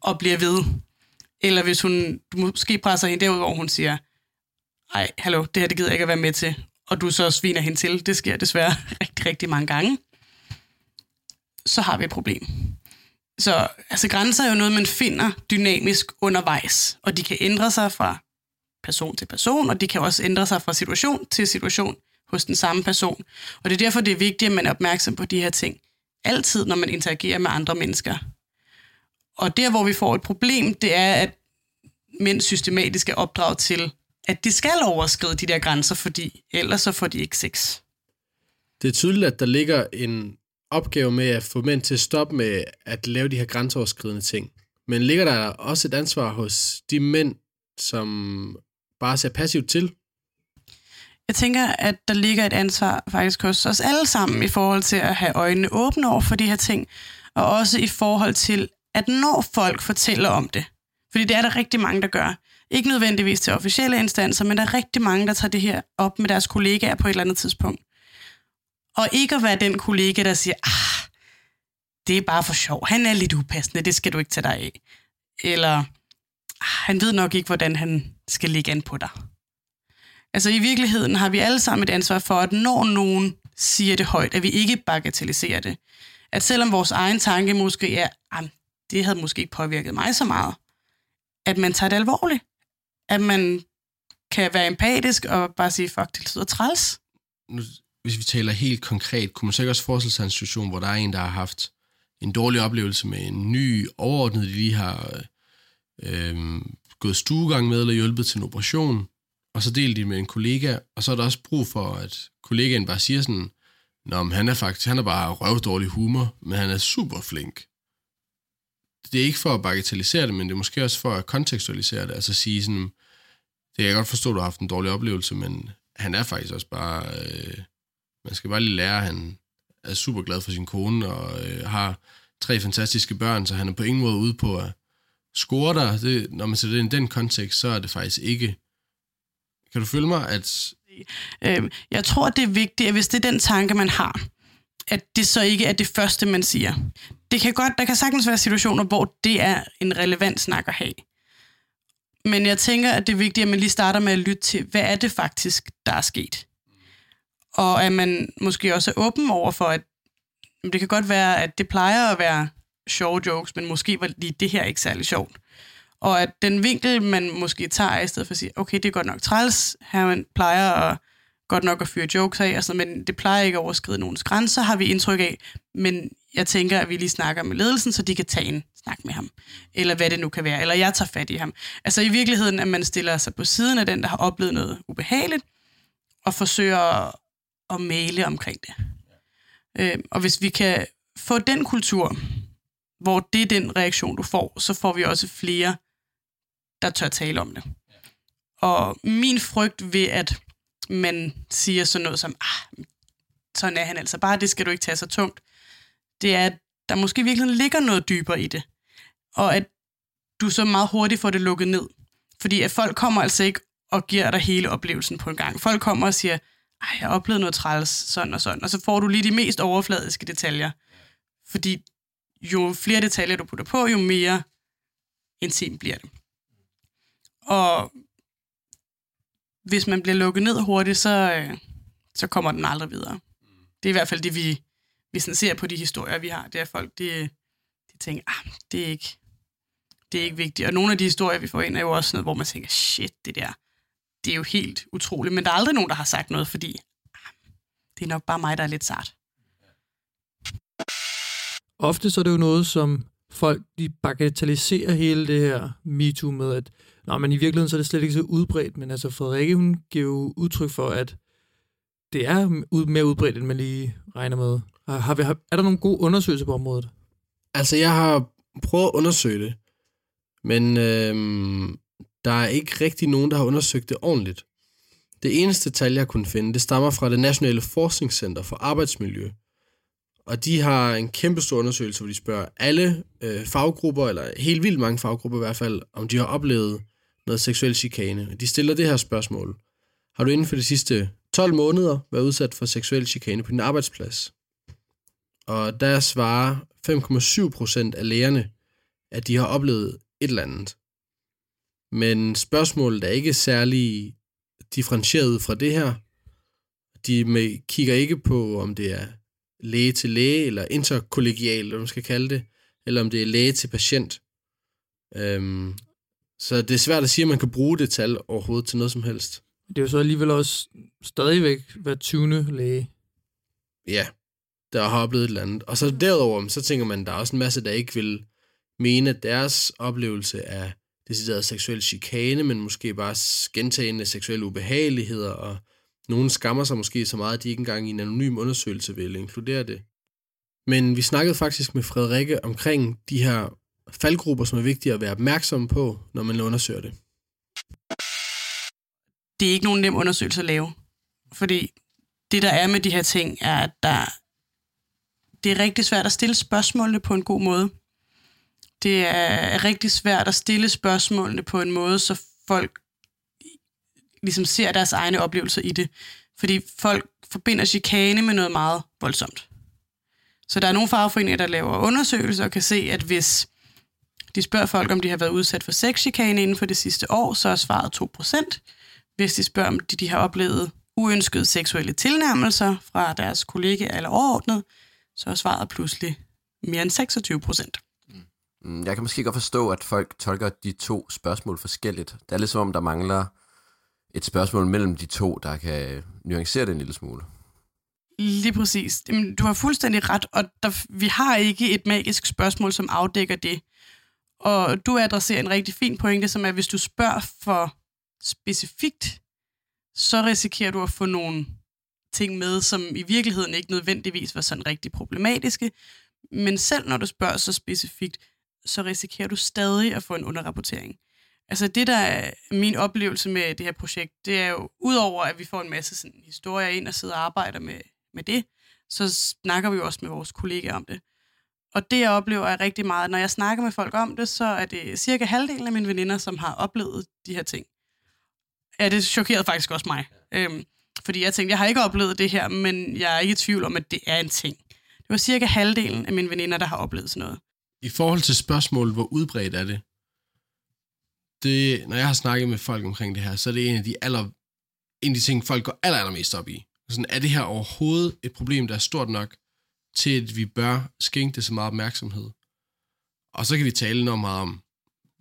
og bliver ved, eller hvis hun, du måske presser hende derud, hvor hun siger, ej, hallo, det her det gider jeg ikke at være med til, og du så sviner hende til, det sker desværre rigtig, rigtig mange gange, så har vi et problem. Så altså, grænser er jo noget, man finder dynamisk undervejs, og de kan ændre sig fra person til person, og de kan også ændre sig fra situation til situation hos den samme person. Og det er derfor, det er vigtigt, at man er opmærksom på de her ting. Altid, når man interagerer med andre mennesker. Og der, hvor vi får et problem, det er, at mænd systematisk er opdraget til, at de skal overskride de der grænser, fordi ellers så får de ikke sex. Det er tydeligt, at der ligger en opgave med at få mænd til at stoppe med at lave de her grænseoverskridende ting. Men ligger der også et ansvar hos de mænd, som bare ser passivt til? Jeg tænker, at der ligger et ansvar faktisk hos os alle sammen i forhold til at have øjnene åbne over for de her ting, og også i forhold til, at når folk fortæller om det, fordi det er der rigtig mange, der gør, ikke nødvendigvis til officielle instanser, men der er rigtig mange, der tager det her op med deres kollegaer på et eller andet tidspunkt. Og ikke at være den kollega, der siger, ah, det er bare for sjov, han er lidt upassende, det skal du ikke tage dig af. Eller, ah, han ved nok ikke, hvordan han skal ligge an på dig. Altså i virkeligheden har vi alle sammen et ansvar for, at når nogen siger det højt, at vi ikke bagatelliserer det. At selvom vores egen tanke måske er, at det havde måske ikke påvirket mig så meget, at man tager det alvorligt. At man kan være empatisk og bare sige, fuck, det lyder træls. Nu, hvis vi taler helt konkret, kunne man så ikke også forestille sig en situation, hvor der er en, der har haft en dårlig oplevelse med en ny overordnet, de lige har øh, gået stuegang med eller hjulpet til en operation, og så deler de med en kollega, og så er der også brug for, at kollegaen bare siger sådan, Nå, men han er faktisk, han er bare røvdårlig humor, men han er super flink. Det er ikke for at bagatellisere det, men det er måske også for at kontekstualisere det, altså sige sådan, det kan jeg godt forstå, at du har haft en dårlig oplevelse, men han er faktisk også bare, øh, man skal bare lige lære, at han er super glad for sin kone, og øh, har tre fantastiske børn, så han er på ingen måde ude på at score dig. Det, når man sætter det i den kontekst, så er det faktisk ikke kan du følge mig, at... Øh, jeg tror, det er vigtigt, at hvis det er den tanke, man har, at det så ikke er det første, man siger. Det kan godt, der kan sagtens være situationer, hvor det er en relevant snak at have. Men jeg tænker, at det er vigtigt, at man lige starter med at lytte til, hvad er det faktisk, der er sket? Og at man måske også er åben over for, at det kan godt være, at det plejer at være sjove jokes, men måske var lige det her ikke særlig sjovt. Og at den vinkel, man måske tager, i stedet for at sige, okay, det er godt nok træls, her man plejer at godt nok at fyre jokes af, altså, men det plejer ikke at overskride nogens grænser, har vi indtryk af. Men jeg tænker, at vi lige snakker med ledelsen, så de kan tage en snak med ham. Eller hvad det nu kan være. Eller jeg tager fat i ham. Altså i virkeligheden, at man stiller sig på siden af den, der har oplevet noget ubehageligt, og forsøger at, male omkring det. Øh, og hvis vi kan få den kultur, hvor det er den reaktion, du får, så får vi også flere der tør tale om det. Og min frygt ved, at man siger sådan noget som, ah, sådan er han altså bare, det skal du ikke tage så tungt, det er, at der måske virkelig ligger noget dybere i det. Og at du så meget hurtigt får det lukket ned. Fordi at folk kommer altså ikke og giver dig hele oplevelsen på en gang. Folk kommer og siger, ej, jeg har oplevet noget træls, sådan og sådan. Og så får du lige de mest overfladiske detaljer. Fordi jo flere detaljer du putter på, jo mere intim bliver det. Og hvis man bliver lukket ned hurtigt, så, øh, så kommer den aldrig videre. Det er i hvert fald det, vi, vi sådan ser på de historier, vi har. Det er folk, de, de tænker, ah, det er ikke, det er ikke vigtigt. Og nogle af de historier, vi får ind, er jo også noget, hvor man tænker, shit, det der, det er jo helt utroligt. Men der er aldrig nogen, der har sagt noget, fordi ah, det er nok bare mig, der er lidt sart. Ofte så er det jo noget, som folk de bagatelliserer hele det her MeToo med, at Nå, men i virkeligheden så er det slet ikke så udbredt, men altså Frederikke, hun giver jo udtryk for, at det er mere udbredt, end man lige regner med. Har, har vi, har, er der nogle gode undersøgelser på området? Altså, jeg har prøvet at undersøge det, men øh, der er ikke rigtig nogen, der har undersøgt det ordentligt. Det eneste tal, jeg kunne finde, det stammer fra det Nationale Forskningscenter for Arbejdsmiljø. Og de har en kæmpe stor undersøgelse, hvor de spørger alle øh, faggrupper, eller helt vildt mange faggrupper i hvert fald, om de har oplevet noget seksuel chikane. De stiller det her spørgsmål. Har du inden for de sidste 12 måneder været udsat for seksuel chikane på din arbejdsplads? Og der svarer 5,7 procent af lægerne, at de har oplevet et eller andet. Men spørgsmålet er ikke særlig differentieret fra det her. De med, kigger ikke på, om det er læge til læge, eller interkollegial, eller man skal kalde det, eller om det er læge til patient. Øhm, så det er svært at sige, at man kan bruge det tal overhovedet til noget som helst. Det er jo så alligevel også stadigvæk hver 20. læge. Ja, der har oplevet et eller andet. Og så derudover, så tænker man, der er også en masse, der ikke vil mene, at deres oplevelse af decideret seksuel chikane, men måske bare gentagende seksuelle ubehageligheder, og nogen skammer sig måske så meget, at de ikke engang i en anonym undersøgelse vil inkludere det. Men vi snakkede faktisk med Frederikke omkring de her faldgrupper, som er vigtige at være opmærksom på, når man undersøger det. Det er ikke nogen nem undersøgelse at lave. Fordi det, der er med de her ting, er, at der, det er rigtig svært at stille spørgsmålene på en god måde. Det er rigtig svært at stille spørgsmålene på en måde, så folk ligesom ser deres egne oplevelser i det. Fordi folk forbinder chikane med noget meget voldsomt. Så der er nogle fagforeninger, der laver undersøgelser og kan se, at hvis de spørger folk, om de har været udsat for sexchikane inden for det sidste år, så er svaret 2%. Hvis de spørger, om de, de har oplevet uønskede seksuelle tilnærmelser fra deres kollega eller overordnet, så er svaret pludselig mere end 26 procent. Mm, jeg kan måske godt forstå, at folk tolker de to spørgsmål forskelligt. Det er lidt som om, der mangler et spørgsmål mellem de to, der kan nuancere det en lille smule. Lige præcis. Jamen, du har fuldstændig ret, og der, vi har ikke et magisk spørgsmål, som afdækker det. Og du adresserer en rigtig fin pointe, som er, at hvis du spørger for specifikt, så risikerer du at få nogle ting med, som i virkeligheden ikke nødvendigvis var sådan rigtig problematiske. Men selv når du spørger så specifikt, så risikerer du stadig at få en underrapportering. Altså det, der er min oplevelse med det her projekt, det er jo, udover at vi får en masse sådan, historier ind og sidder og arbejder med, med det, så snakker vi jo også med vores kollegaer om det. Og det, jeg oplever, er rigtig meget, når jeg snakker med folk om det, så er det cirka halvdelen af mine veninder, som har oplevet de her ting. Ja, det chokerede faktisk også mig. Øhm, fordi jeg tænkte, jeg har ikke oplevet det her, men jeg er ikke i tvivl om, at det er en ting. Det var cirka halvdelen af mine veninder, der har oplevet sådan noget. I forhold til spørgsmålet, hvor udbredt er det? det? Når jeg har snakket med folk omkring det her, så er det en af de, aller, en af de ting, folk går aller, allermest op i. Sådan, er det her overhovedet et problem, der er stort nok, til at vi bør skænke det så meget opmærksomhed? Og så kan vi tale noget meget om,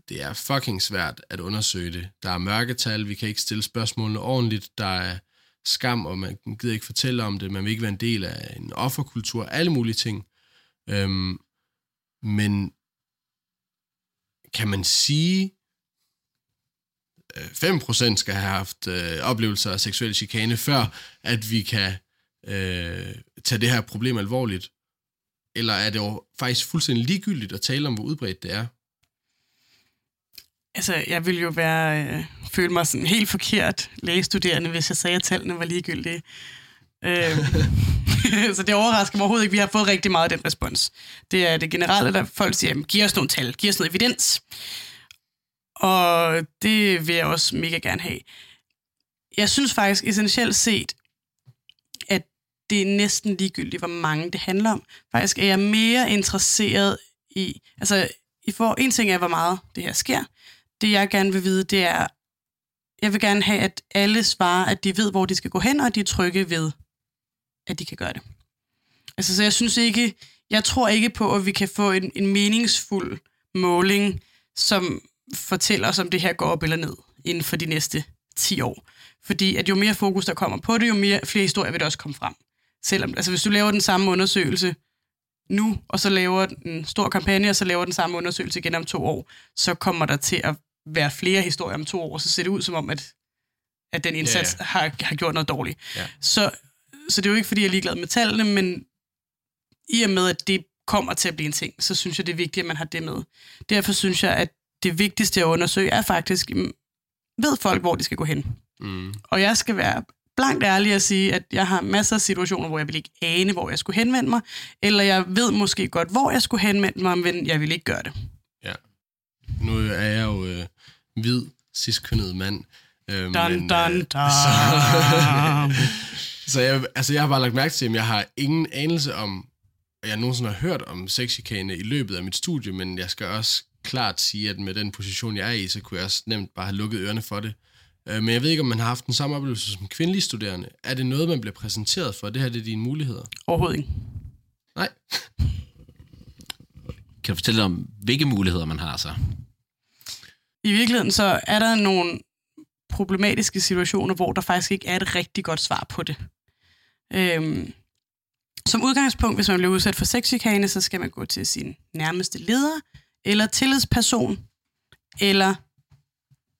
det er fucking svært at undersøge det. Der er mørketal, vi kan ikke stille spørgsmålene ordentligt, der er skam, og man gider ikke fortælle om det, man vil ikke være en del af en offerkultur, alle mulige ting. Øhm, men kan man sige, øh, 5% skal have haft øh, oplevelser af seksuel chikane, før at vi kan øh, tage det her problem alvorligt? Eller er det jo faktisk fuldstændig ligegyldigt at tale om, hvor udbredt det er? Altså, jeg ville jo være, øh, føle mig sådan helt forkert lægestuderende, hvis jeg sagde, at tallene var ligegyldige. Øh, så det overrasker mig overhovedet ikke. Vi har fået rigtig meget af den respons. Det er det generelle, der folk siger, giv os nogle tal, giv os noget evidens. Og det vil jeg også mega gerne have. Jeg synes faktisk essentielt set, at det er næsten ligegyldigt, hvor mange det handler om. Faktisk er jeg mere interesseret i, altså I får, en ting er, hvor meget det her sker. Det jeg gerne vil vide, det er, jeg vil gerne have, at alle svarer, at de ved, hvor de skal gå hen, og de er trygge ved, at de kan gøre det. Altså, så jeg synes ikke, jeg tror ikke på, at vi kan få en, en meningsfuld måling, som fortæller os, om det her går op eller ned inden for de næste 10 år. Fordi at jo mere fokus der kommer på det, jo mere, flere historier vil der også komme frem. Selvom, altså hvis du laver den samme undersøgelse nu, og så laver en stor kampagne, og så laver den samme undersøgelse igen om to år, så kommer der til at være flere historier om to år, så ser det ud som om, at, at den indsats yeah. har, har gjort noget dårligt. Yeah. Så, så det er jo ikke, fordi jeg er ligeglad med tallene, men i og med, at det kommer til at blive en ting, så synes jeg, det er vigtigt, at man har det med. Derfor synes jeg, at det vigtigste at undersøge er faktisk, ved folk, hvor de skal gå hen. Mm. Og jeg skal være blankt ærlig at sige, at jeg har masser af situationer, hvor jeg vil ikke ane, hvor jeg skulle henvende mig, eller jeg ved måske godt, hvor jeg skulle henvende mig, men jeg vil ikke gøre det. Ja. Nu er jeg jo øh, hvid, ciskønnet mand. Øh, Dun, men, dun, øh, dun. Så, så jeg, altså, jeg har bare lagt mærke til, at jeg har ingen anelse om, at jeg nogensinde har hørt om sexchikane i løbet af mit studie, men jeg skal også klart sige, at med den position, jeg er i, så kunne jeg også nemt bare have lukket ørerne for det. Øh, Men jeg ved ikke, om man har haft den samme oplevelse som kvindelig studerende. Er det noget, man bliver præsenteret for? Det her det er dine muligheder. Overhovedet ikke. Nej. Kan du fortælle om, hvilke muligheder man har så? I virkeligheden så er der nogle problematiske situationer, hvor der faktisk ikke er et rigtig godt svar på det. Øhm, som udgangspunkt, hvis man bliver udsat for sexchikane, så skal man gå til sin nærmeste leder, eller tillidsperson, eller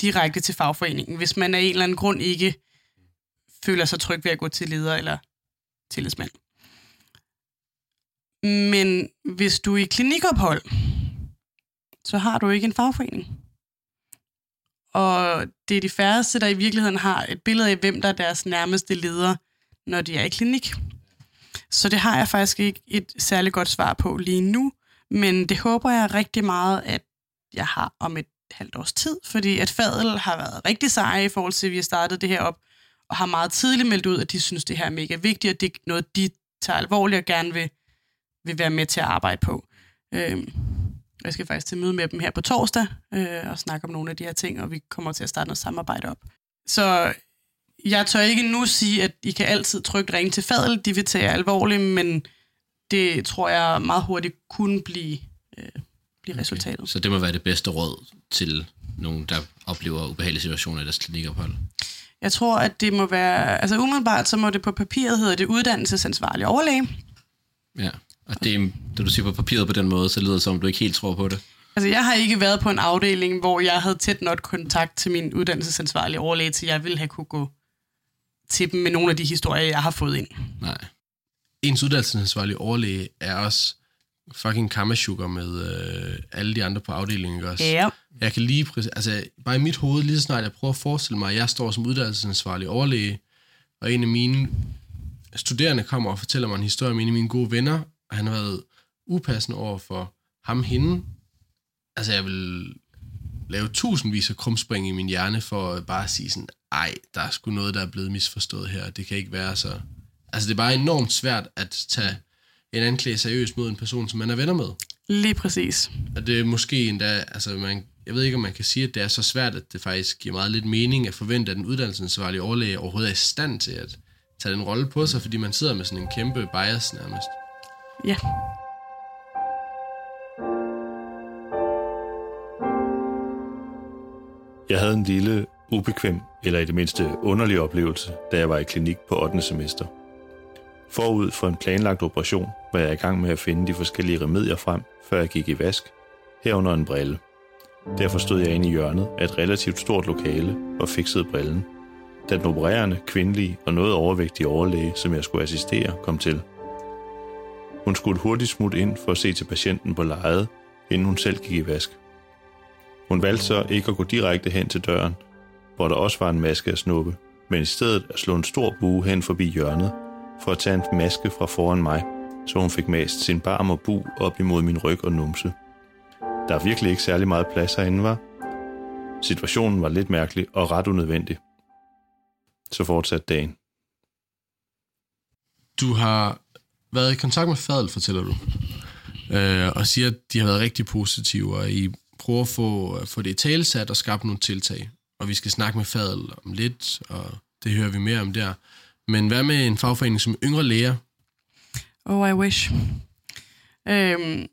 direkte til fagforeningen, hvis man af en eller anden grund ikke føler sig tryg ved at gå til leder eller tillidsmand. Men hvis du er i klinikophold, så har du ikke en fagforening. Og det er de færreste, der i virkeligheden har et billede af, hvem der er deres nærmeste leder, når de er i klinik. Så det har jeg faktisk ikke et særligt godt svar på lige nu, men det håber jeg rigtig meget, at jeg har om et halvt års tid, fordi at Fadel har været rigtig seje i forhold til, at vi har startet det her op, og har meget tidligt meldt ud, at de synes, det her er mega vigtigt, og det er noget, de tager alvorligt og gerne vil, vil være med til at arbejde på. Øhm, jeg skal faktisk til møde med dem her på torsdag øh, og snakke om nogle af de her ting, og vi kommer til at starte noget samarbejde op. Så jeg tør ikke nu sige, at I kan altid trygt ringe til Fadel, de vil tage jer alvorligt, men det tror jeg meget hurtigt kunne blive, øh, blive okay. resultatet. Så det må være det bedste råd til nogen, der oplever ubehagelige situationer i deres klinikophold. Jeg tror, at det må være, altså umiddelbart, så må det på papiret hedder det uddannelsesansvarlig overlæge. Ja. Og det, da du siger på papiret på den måde, så lyder det som, om du ikke helt tror på det. Altså, jeg har ikke været på en afdeling, hvor jeg havde tæt nok kontakt til min uddannelsesansvarlige overlæge, til jeg ville have kunne gå til dem med nogle af de historier, jeg har fået ind. Nej. Ens uddannelsesansvarlige overlæge er også fucking kammersugar med øh, alle de andre på afdelingen, også? Ja. Jeg kan lige altså bare i mit hoved, lige så snart jeg prøver at forestille mig, at jeg står som uddannelsesansvarlig overlæge, og en af mine studerende kommer og fortæller mig en historie om en af mine gode venner, og han har været upassende over for ham hende. Altså jeg vil lave tusindvis af krumspring i min hjerne for at bare sige sådan, ej, der er sgu noget, der er blevet misforstået her, det kan ikke være så... Altså det er bare enormt svært at tage en anklage seriøst mod en person, som man er venner med. Lige præcis. Og det er måske endda, altså man, jeg ved ikke, om man kan sige, at det er så svært, at det faktisk giver meget lidt mening at forvente, at den uddannelsesansvarlige overlæge overhovedet er i stand til at tage den rolle på sig, fordi man sidder med sådan en kæmpe bias nærmest. Ja. Jeg havde en lille, ubekvem, eller i det mindste underlig oplevelse, da jeg var i klinik på 8. semester. Forud for en planlagt operation var jeg i gang med at finde de forskellige remedier frem, før jeg gik i vask, herunder en brille. Derfor stod jeg inde i hjørnet af et relativt stort lokale og fiksede brillen, da den opererende, kvindelige og noget overvægtige overlæge, som jeg skulle assistere, kom til. Hun skulle hurtigt smutte ind for at se til patienten på lejet, inden hun selv gik i vask. Hun valgte så ikke at gå direkte hen til døren, hvor der også var en maske at snuppe, men i stedet at slå en stor bue hen forbi hjørnet, for at tage en maske fra foran mig, så hun fik mast sin barm og bu op imod min ryg og numse. Der er virkelig ikke særlig meget plads herinde, var. Situationen var lidt mærkelig og ret unødvendig. Så fortsatte dagen. Du har været i kontakt med Fadel, fortæller du, øh, og siger, at de har været rigtig positive, og I prøver at få, få det i talesat og skabe nogle tiltag. Og vi skal snakke med Fadel om lidt, og det hører vi mere om der. Men hvad med en fagforening som Yngre Læger? Oh, I wish. Øhm,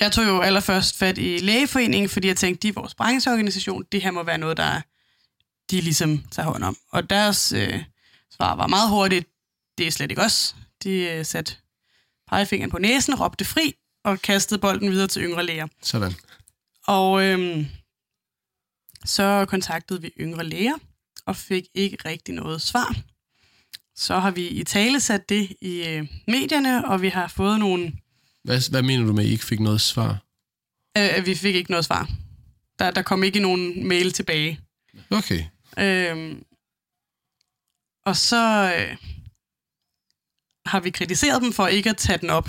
jeg tog jo allerførst fat i lægeforeningen, fordi jeg tænkte, de er vores brancheorganisation, det her må være noget, der de ligesom tager hånd om. Og deres øh, svar var meget hurtigt, det er slet ikke os. De øh, satte pegefingeren på næsen, råbte fri og kastede bolden videre til yngre læger. Sådan. Og øhm, så kontaktede vi yngre læger og fik ikke rigtig noget svar. Så har vi i tale sat det i øh, medierne, og vi har fået nogle... Hvad, hvad mener du med, at I ikke fik noget svar? Øh, vi fik ikke noget svar. Der, der kom ikke nogen mail tilbage. Okay. Øhm, Og så øh, har vi kritiseret dem for ikke at tage den op.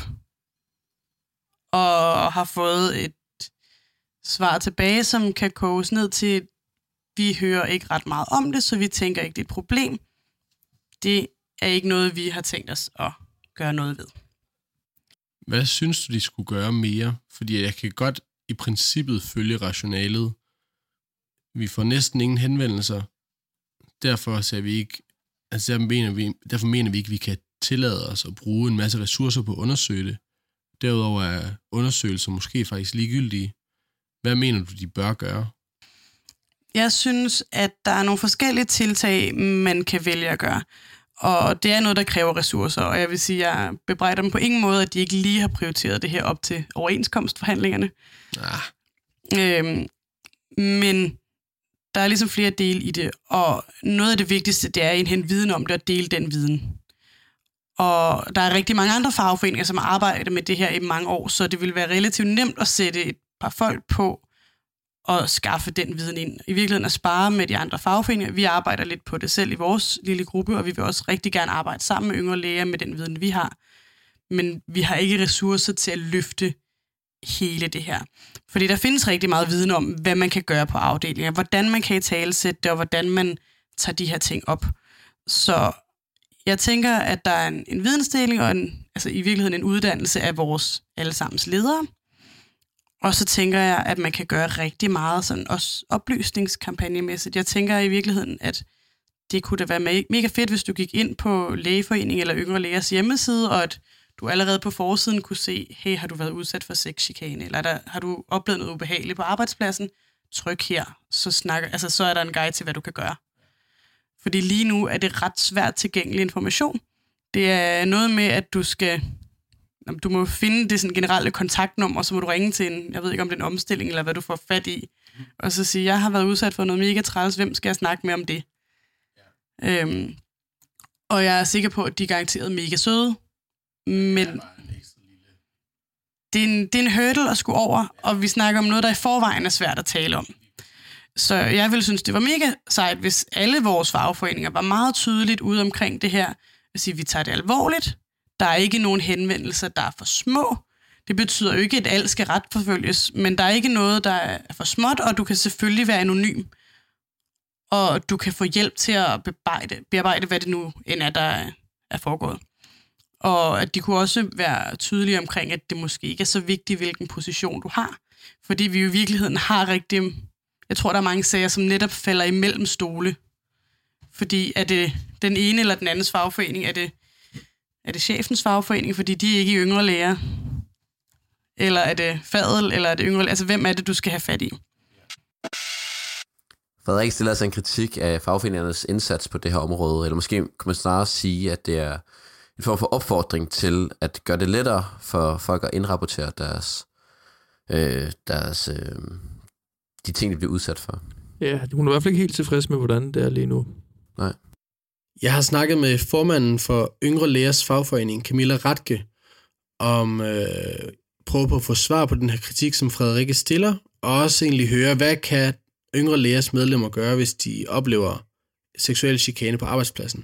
Og har fået et svar tilbage, som kan koges ned til, vi hører ikke ret meget om det, så vi tænker ikke, det er et problem. Det er ikke noget, vi har tænkt os at gøre noget ved. Hvad synes du, de skulle gøre mere? Fordi jeg kan godt i princippet følge rationalet. Vi får næsten ingen henvendelser. Derfor ser vi ikke, altså derfor mener vi, derfor mener vi ikke, at vi kan tillade os at bruge en masse ressourcer på at undersøge det. Derudover er undersøgelser måske faktisk ligegyldige. Hvad mener du, de bør gøre? Jeg synes, at der er nogle forskellige tiltag, man kan vælge at gøre. Og det er noget, der kræver ressourcer, og jeg vil sige, at jeg bebrejder dem på ingen måde, at de ikke lige har prioriteret det her op til overenskomstforhandlingerne. Ah, Øhm, men der er ligesom flere dele i det, og noget af det vigtigste, det er at indhente viden om det og dele den viden. Og der er rigtig mange andre fagforeninger, som arbejder med det her i mange år, så det vil være relativt nemt at sætte et par folk på at skaffe den viden ind. I virkeligheden at spare med de andre fagforeninger. Vi arbejder lidt på det selv i vores lille gruppe, og vi vil også rigtig gerne arbejde sammen med yngre læger med den viden, vi har. Men vi har ikke ressourcer til at løfte hele det her. Fordi der findes rigtig meget viden om, hvad man kan gøre på afdelinger, hvordan man kan i talesætte det, og hvordan man tager de her ting op. Så jeg tænker, at der er en, en vidensdeling og en, altså i virkeligheden en uddannelse af vores allesammens ledere. Og så tænker jeg, at man kan gøre rigtig meget sådan også oplysningskampagnemæssigt. Jeg tænker i virkeligheden, at det kunne da være mega fedt, hvis du gik ind på Lægeforening eller Yngre Lægers hjemmeside, og at du allerede på forsiden kunne se, hey, har du været udsat for sexchikane, eller der, har du oplevet noget ubehageligt på arbejdspladsen? Tryk her, så, snakker, altså, så er der en guide til, hvad du kan gøre. Fordi lige nu er det ret svært tilgængelig information. Det er noget med, at du skal du må finde det sådan generelle kontaktnummer, så må du ringe til en, jeg ved ikke om det er en omstilling, eller hvad du får fat i, og så sige, jeg har været udsat for noget mega træls, hvem skal jeg snakke med om det? Ja. Øhm, og jeg er sikker på, at de er garanteret mega søde, men det er, en, det er en hurdle at skulle over, og vi snakker om noget, der i forvejen er svært at tale om. Så jeg vil synes, det var mega sejt, hvis alle vores fagforeninger var meget tydeligt ude omkring det her. At sige, vi tager det alvorligt. Der er ikke nogen henvendelser, der er for små. Det betyder jo ikke, at alt skal retforfølges, men der er ikke noget, der er for småt, og du kan selvfølgelig være anonym. Og du kan få hjælp til at bearbejde, bearbejde hvad det nu end er, der er, foregået. Og at de kunne også være tydelige omkring, at det måske ikke er så vigtigt, hvilken position du har. Fordi vi jo i virkeligheden har rigtig... Jeg tror, der er mange sager, som netop falder imellem stole. Fordi er det den ene eller den andens fagforening? Er det, er det chefens fagforening, fordi de er ikke yngre læger? Eller er det fadel, eller er det yngre Altså, hvem er det, du skal have fat i? Frederik stiller altså en kritik af fagforeningernes indsats på det her område, eller måske kan man snarere sige, at det er en form for opfordring til at gøre det lettere for folk at indrapportere deres, øh, deres øh, de ting, de bliver udsat for. Ja, hun er i hvert fald ikke helt tilfreds med, hvordan det er lige nu. Nej. Jeg har snakket med formanden for Yngre Lægers fagforening, Camilla Ratke, om øh, prøve på at få svar på den her kritik, som Frederikke stiller, og også egentlig høre, hvad kan Yngre Lægers medlemmer gøre, hvis de oplever seksuel chikane på arbejdspladsen?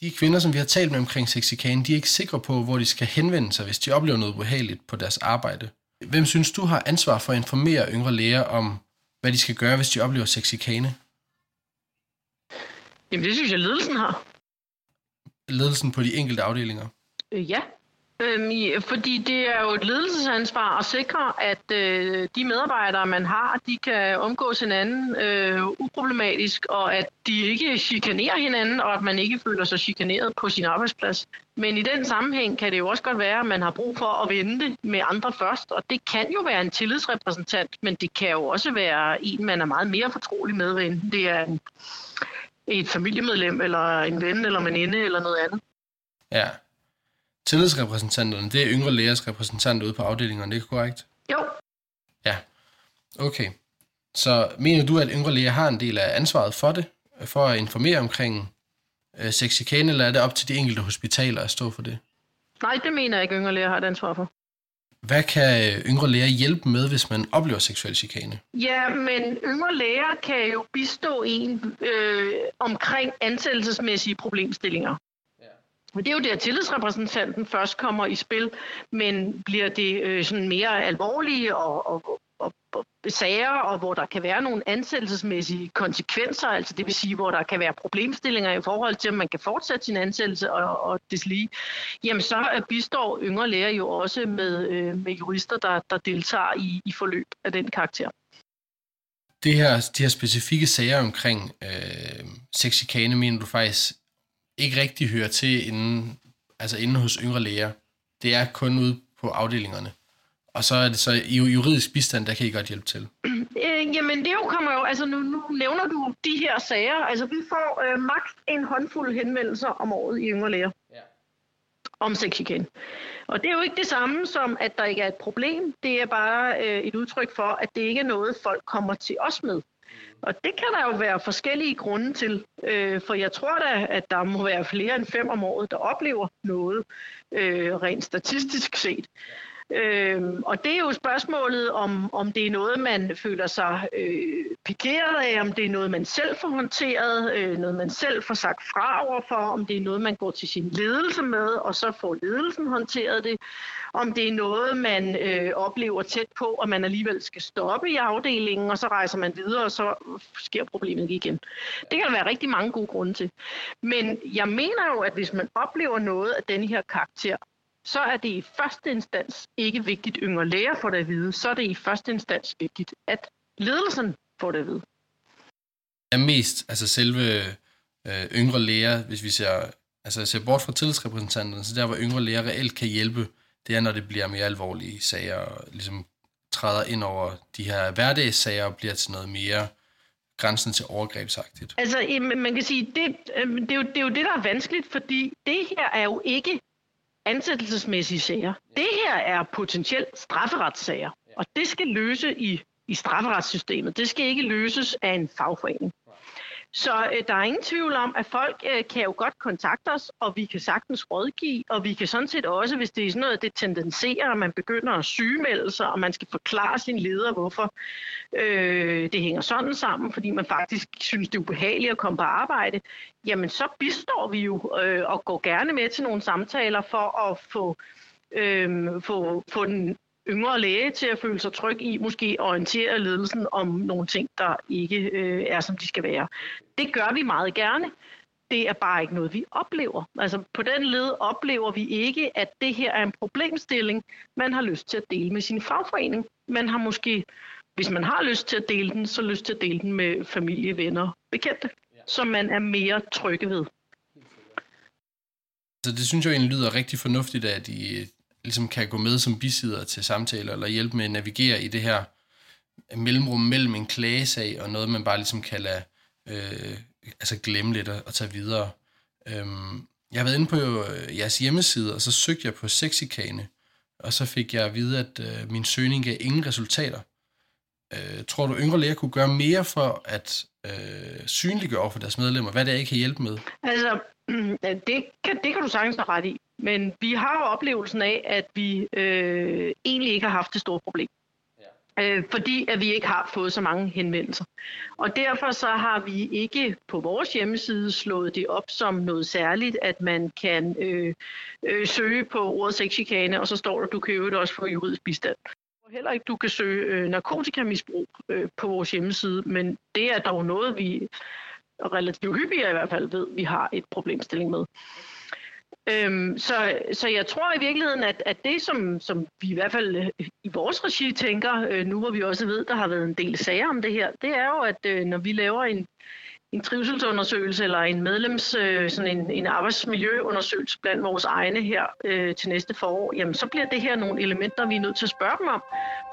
De kvinder, som vi har talt med omkring sexikane, de er ikke sikre på, hvor de skal henvende sig, hvis de oplever noget ubehageligt på deres arbejde. Hvem synes du har ansvar for at informere yngre læger om, hvad de skal gøre, hvis de oplever sexikane? Jamen, det synes jeg, ledelsen har. Ledelsen på de enkelte afdelinger. Øh, ja. Øhm, i- fordi det er jo et ledelsesansvar at sikre, at øh, de medarbejdere, man har, de kan omgås hinanden øh, uproblematisk, og at de ikke chikanerer hinanden, og at man ikke føler sig chikaneret på sin arbejdsplads. Men i den sammenhæng kan det jo også godt være, at man har brug for at vente med andre først, og det kan jo være en tillidsrepræsentant, men det kan jo også være en, man er meget mere fortrolig med, end det er en, et familiemedlem, eller en ven, eller veninde, eller noget andet. Ja. Tillidsrepræsentanterne, det er yngre lægers repræsentanter ude på afdelingerne, det er korrekt? Jo, Ja. Okay. Så mener du, at yngre læger har en del af ansvaret for det? For at informere omkring øh, sexikane, eller er det op til de enkelte hospitaler at stå for det? nej, det mener jeg ikke, yngre læger har et ansvar for. Hvad kan øh, yngre læger hjælpe med, hvis man oplever seksuel chikane? Ja, men yngre læger kan jo bistå en øh, omkring ansættelsesmæssige problemstillinger. Men det er jo der, tillidsrepræsentanten først kommer i spil, men bliver det øh, sådan mere alvorlige og, og, og, og sager, og hvor der kan være nogle ansættelsesmæssige konsekvenser, altså det vil sige, hvor der kan være problemstillinger i forhold til, om man kan fortsætte sin ansættelse og, og deslige, jamen så bistår yngre læger jo også med, øh, med jurister, der, der deltager i, i forløb af den karakter. Det her, de her specifikke sager omkring øh, sexikane, mener du faktisk ikke rigtig hører til inden, altså inden hos yngre læger. Det er kun ude på afdelingerne. Og så er det så i juridisk bistand, der kan I godt hjælpe til. Øh, jamen det jo kommer jo, altså nu, nu nævner du de her sager, altså vi får øh, maks en håndfuld henvendelser om året i yngre læger. Ja. Om sexchikane. Og det er jo ikke det samme som, at der ikke er et problem. Det er bare øh, et udtryk for, at det ikke er noget, folk kommer til os med. Og det kan der jo være forskellige grunde til, øh, for jeg tror da, at der må være flere end fem om året, der oplever noget øh, rent statistisk set. Øhm, og det er jo spørgsmålet, om, om det er noget, man føler sig øh, pikeret af, om det er noget, man selv får håndteret, øh, noget, man selv får sagt fra overfor, om det er noget, man går til sin ledelse med, og så får ledelsen håndteret det, om det er noget, man øh, oplever tæt på, og man alligevel skal stoppe i afdelingen, og så rejser man videre, og så sker problemet igen. Det kan der være rigtig mange gode grunde til. Men jeg mener jo, at hvis man oplever noget af denne her karakter, så er det i første instans ikke vigtigt, yngre læger får det at vide. Så er det i første instans vigtigt, at ledelsen får det at vide. Er mest altså selve øh, yngre læger, hvis vi ser, altså ser bort fra tillidsrepræsentanterne, så der hvor yngre læger reelt kan hjælpe, det er når det bliver mere alvorlige sager, og ligesom træder ind over de her hverdagssager og bliver til noget mere grænsen til overgrebsagtigt. Altså, man kan sige, det, øh, det, er jo, det er jo det, der er vanskeligt, fordi det her er jo ikke ansættelsesmæssige sager. Det her er potentielt strafferetssager, og det skal løse i, i strafferetssystemet. Det skal ikke løses af en fagforening. Så øh, der er ingen tvivl om, at folk øh, kan jo godt kontakte os, og vi kan sagtens rådgive, og vi kan sådan set også, hvis det er sådan noget, det tendenserer, at man begynder at sygemelde sig, og man skal forklare sin leder, hvorfor øh, det hænger sådan sammen, fordi man faktisk synes, det er ubehageligt at komme på arbejde, jamen så bistår vi jo øh, og går gerne med til nogle samtaler for at få, øh, få, få den yngre læge til at føle sig tryg i, måske orientere ledelsen om nogle ting, der ikke øh, er, som de skal være. Det gør vi meget gerne. Det er bare ikke noget, vi oplever. Altså på den led oplever vi ikke, at det her er en problemstilling, man har lyst til at dele med sin fagforening. Man har måske, hvis man har lyst til at dele den, så lyst til at dele den med familie, venner, bekendte, som man er mere trygge ved. Så det synes jeg egentlig lyder rigtig fornuftigt, at I ligesom kan gå med som bisider til samtaler, eller hjælpe med at navigere i det her mellemrum mellem en klagesag og noget, man bare ligesom kan lade øh, altså glemme lidt og, og tage videre. Øhm, jeg har været inde på øh, jeres hjemmeside, og så søgte jeg på sexikane, og så fik jeg at vide, at øh, min søgning gav ingen resultater. Øh, tror du, yngre læger kunne gøre mere for at øh, synliggøre over for deres medlemmer, hvad det er, I kan hjælpe med? Altså, det kan, det kan du sagtens have ret i. Men vi har jo oplevelsen af, at vi øh, egentlig ikke har haft det store problem. Øh, fordi at vi ikke har fået så mange henvendelser. Og derfor så har vi ikke på vores hjemmeside slået det op som noget særligt, at man kan øh, øh, søge på ordet sexchikane, og så står der, du kan jo også få juridisk bistand. Heller ikke, du kan søge øh, narkotikamisbrug øh, på vores hjemmeside, men det er dog noget, vi relativt hyppigt i hvert fald ved, vi har et problemstilling med. Øhm, så, så jeg tror i virkeligheden, at, at det, som, som vi i hvert fald øh, i vores regi tænker, øh, nu hvor vi også ved, der har været en del sager om det her, det er jo, at øh, når vi laver en, en trivselsundersøgelse eller en medlems, øh, sådan en, en arbejdsmiljøundersøgelse blandt vores egne her øh, til næste forår, jamen så bliver det her nogle elementer, vi er nødt til at spørge dem om,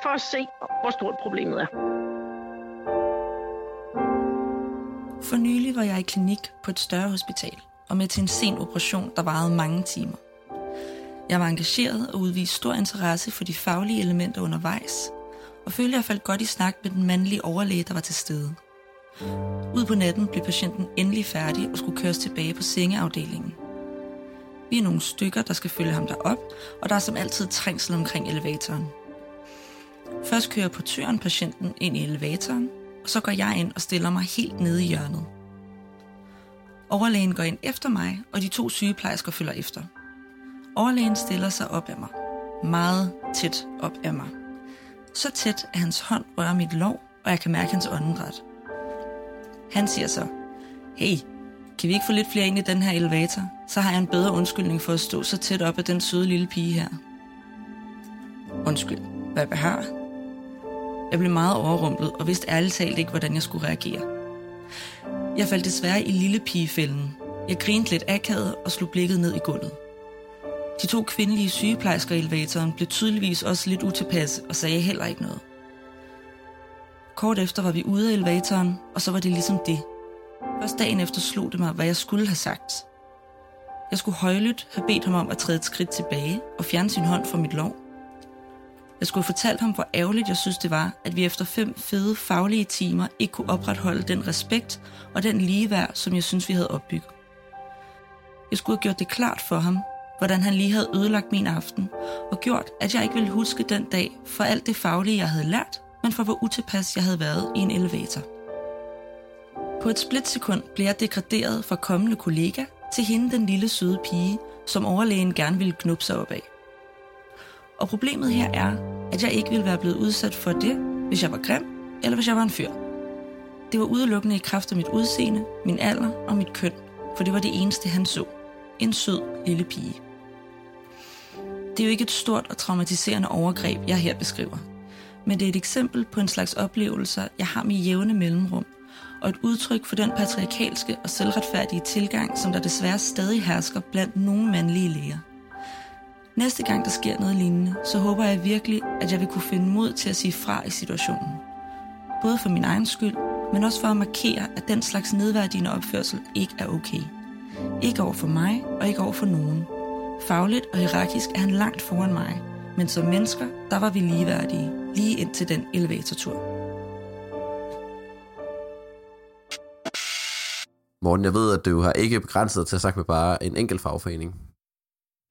for at se, hvor stort problemet er. For nylig var jeg i klinik på et større hospital og med til en sen operation, der varede mange timer. Jeg var engageret og udviste stor interesse for de faglige elementer undervejs, og følte, jeg faldt godt i snak med den mandlige overlæge, der var til stede. Ud på natten blev patienten endelig færdig og skulle køres tilbage på sengeafdelingen. Vi er nogle stykker, der skal følge ham derop, og der er som altid trængsel omkring elevatoren. Først kører portøren patienten ind i elevatoren, og så går jeg ind og stiller mig helt nede i hjørnet. Overlægen går ind efter mig, og de to sygeplejersker følger efter. Overlægen stiller sig op af mig. Meget tæt op af mig. Så tæt, at hans hånd rører mit lov, og jeg kan mærke hans åndedræt. Han siger så, hey, kan vi ikke få lidt flere ind i den her elevator? Så har jeg en bedre undskyldning for at stå så tæt op af den søde lille pige her. Undskyld, hvad jeg behøver? Jeg blev meget overrumplet og vidste ærligt talt ikke, hvordan jeg skulle reagere. Jeg faldt desværre i lille pigefælden. Jeg grinte lidt akavet og slog blikket ned i gulvet. De to kvindelige sygeplejersker i elevatoren blev tydeligvis også lidt utilpas og sagde heller ikke noget. Kort efter var vi ude af elevatoren, og så var det ligesom det. Først dagen efter slog det mig, hvad jeg skulle have sagt. Jeg skulle højlydt have bedt ham om at træde et skridt tilbage og fjerne sin hånd fra mit lov. Jeg skulle have fortalt ham, hvor ærgerligt jeg synes det var, at vi efter fem fede faglige timer ikke kunne opretholde den respekt og den ligeværd, som jeg synes, vi havde opbygget. Jeg skulle have gjort det klart for ham, hvordan han lige havde ødelagt min aften, og gjort, at jeg ikke ville huske den dag for alt det faglige, jeg havde lært, men for hvor utilpas jeg havde været i en elevator. På et splitsekund blev jeg degraderet fra kommende kollega til hende den lille søde pige, som overlægen gerne ville knuppe sig op af. Og problemet her er, at jeg ikke ville være blevet udsat for det, hvis jeg var grim, eller hvis jeg var en fyr. Det var udelukkende i kraft af mit udseende, min alder og mit køn, for det var det eneste, han så. En sød lille pige. Det er jo ikke et stort og traumatiserende overgreb, jeg her beskriver. Men det er et eksempel på en slags oplevelser, jeg har med jævne mellemrum, og et udtryk for den patriarkalske og selvretfærdige tilgang, som der desværre stadig hersker blandt nogle mandlige læger. Næste gang der sker noget lignende, så håber jeg virkelig, at jeg vil kunne finde mod til at sige fra i situationen. Både for min egen skyld, men også for at markere, at den slags nedværdigende opførsel ikke er okay. Ikke over for mig, og ikke over for nogen. Fagligt og hierarkisk er han langt foran mig, men som mennesker, der var vi ligeværdige, lige ind til den elevatortur. Morten, jeg ved, at du har ikke begrænset dig til at snakke med bare en enkelt fagforening.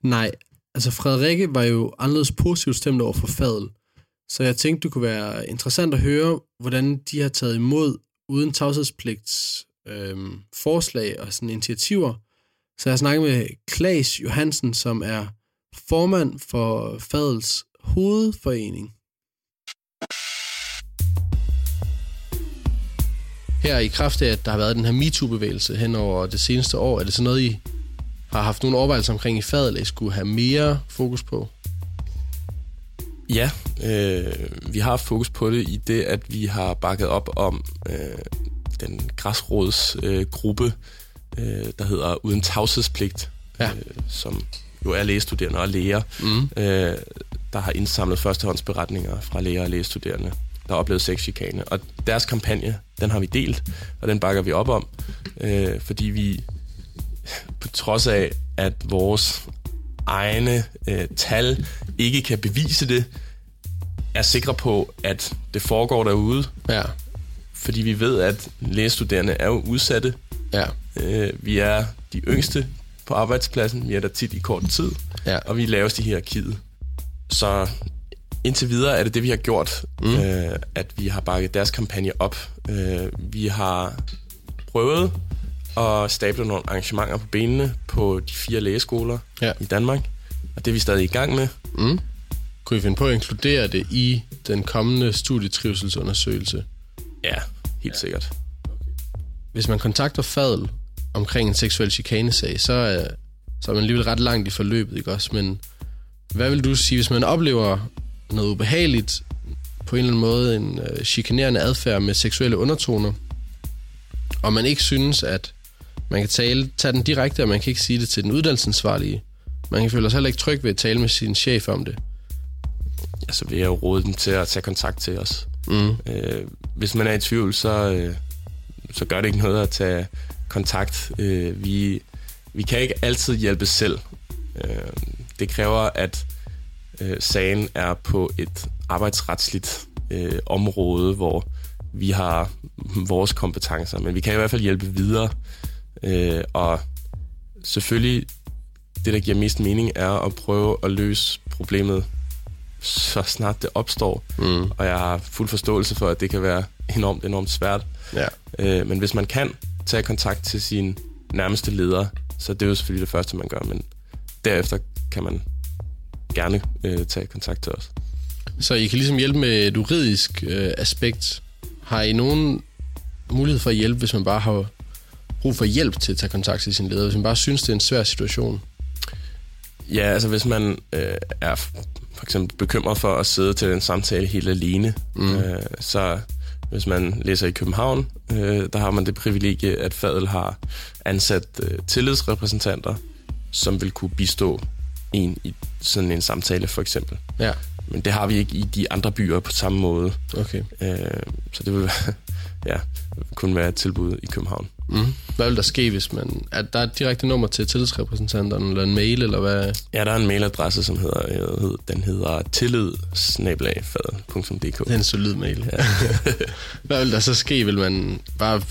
Nej, altså Frederikke var jo anderledes positivt stemt over for fadel. Så jeg tænkte, det kunne være interessant at høre, hvordan de har taget imod uden tavshedspligts øh, forslag og sådan initiativer. Så jeg snakker med Klaas Johansen, som er formand for Fadels hovedforening. Her i kraft af, at der har været den her MeToo-bevægelse hen over det seneste år, er det så noget, I har haft nogle overvejelser omkring i Fadel, I skulle have mere fokus på? Ja, øh, vi har haft fokus på det i det, at vi har bakket op om øh, den græsrådsgruppe, øh, gruppe, øh, der hedder Uden tavshedspligt, Ja. øh, som jo er lægestuderende og læger, Mm. øh, der har indsamlet førstehåndsberetninger fra læger og lægestuderende, der har oplevet sexchikane. Og deres kampagne, den har vi delt, og den bakker vi op om, øh, fordi vi på trods af, at vores egne øh, tal ikke kan bevise det, er sikre på, at det foregår derude, Ja, fordi vi ved, at lægestuderende er jo udsatte. ja, Øh, vi er de yngste på arbejdspladsen, vi er der tit i kort tid, ja. og vi er lavest i hierarkiet. Så indtil videre er det det, vi har gjort, mm. øh, at vi har bakket deres kampagne op. Øh, vi har prøvet at stable nogle arrangementer på benene på de fire lægeskoler Ja. i Danmark, og det er vi stadig i gang med. Mm. Kunne I finde på at inkludere det i den kommende studietrivselsundersøgelse? Ja, helt ja. sikkert. Hvis man kontakter Fadel omkring en seksuel chikanesag, så er, så er man alligevel ret langt i forløbet, ikke også? Men hvad vil du sige, hvis man oplever noget ubehageligt, på en eller anden måde en øh, chikanerende adfærd med seksuelle undertoner, og man ikke synes, at man kan tale, tage den direkte, og man kan ikke sige det til den uddannelsesansvarlige. Man kan føle sig heller ikke tryg ved at tale med sin chef om det. Ja, så vil jeg jo råde dem til at tage kontakt til os. Mm. Øh, hvis man er i tvivl, så, øh, så gør det ikke noget at tage kontakt. Øh, vi, vi kan ikke altid hjælpe selv. Øh, det kræver, at øh, sagen er på et arbejdsretsligt øh, område, hvor vi har vores kompetencer, men vi kan i hvert fald hjælpe videre. Øh, og selvfølgelig, det, der giver mest mening, er at prøve at løse problemet så snart det opstår. Mm. Og jeg har fuld forståelse for, at det kan være enormt, enormt svært. Ja. Øh, men hvis man kan tage kontakt til sin nærmeste leder, så det er jo selvfølgelig det første, man gør, men derefter kan man gerne øh, tage kontakt til os. Så I kan ligesom hjælpe med et juridisk øh, aspekt. Har I nogen mulighed for at hjælpe, hvis man bare har brug for hjælp til at tage kontakt til sin leder, hvis man bare synes, det er en svær situation? Ja, altså hvis man øh, er for eksempel bekymret for at sidde til en samtale helt alene, mm. øh, så hvis man læser i København, øh, der har man det privilegie, at Fadel har ansat øh, tillidsrepræsentanter, som vil kunne bistå en i sådan en samtale for eksempel. Ja, Men det har vi ikke i de andre byer på samme måde. okay. Øh, så det vil være, ja, kun være et tilbud i København. Mm. Hvad vil der ske, hvis man... Er der et direkte nummer til tillidsrepræsentanterne, eller en mail, eller hvad? Ja, der er en mailadresse, som hedder, hed- den hedder tillid Det er en solid mail. Ja. hvad vil der så ske? Vil man bare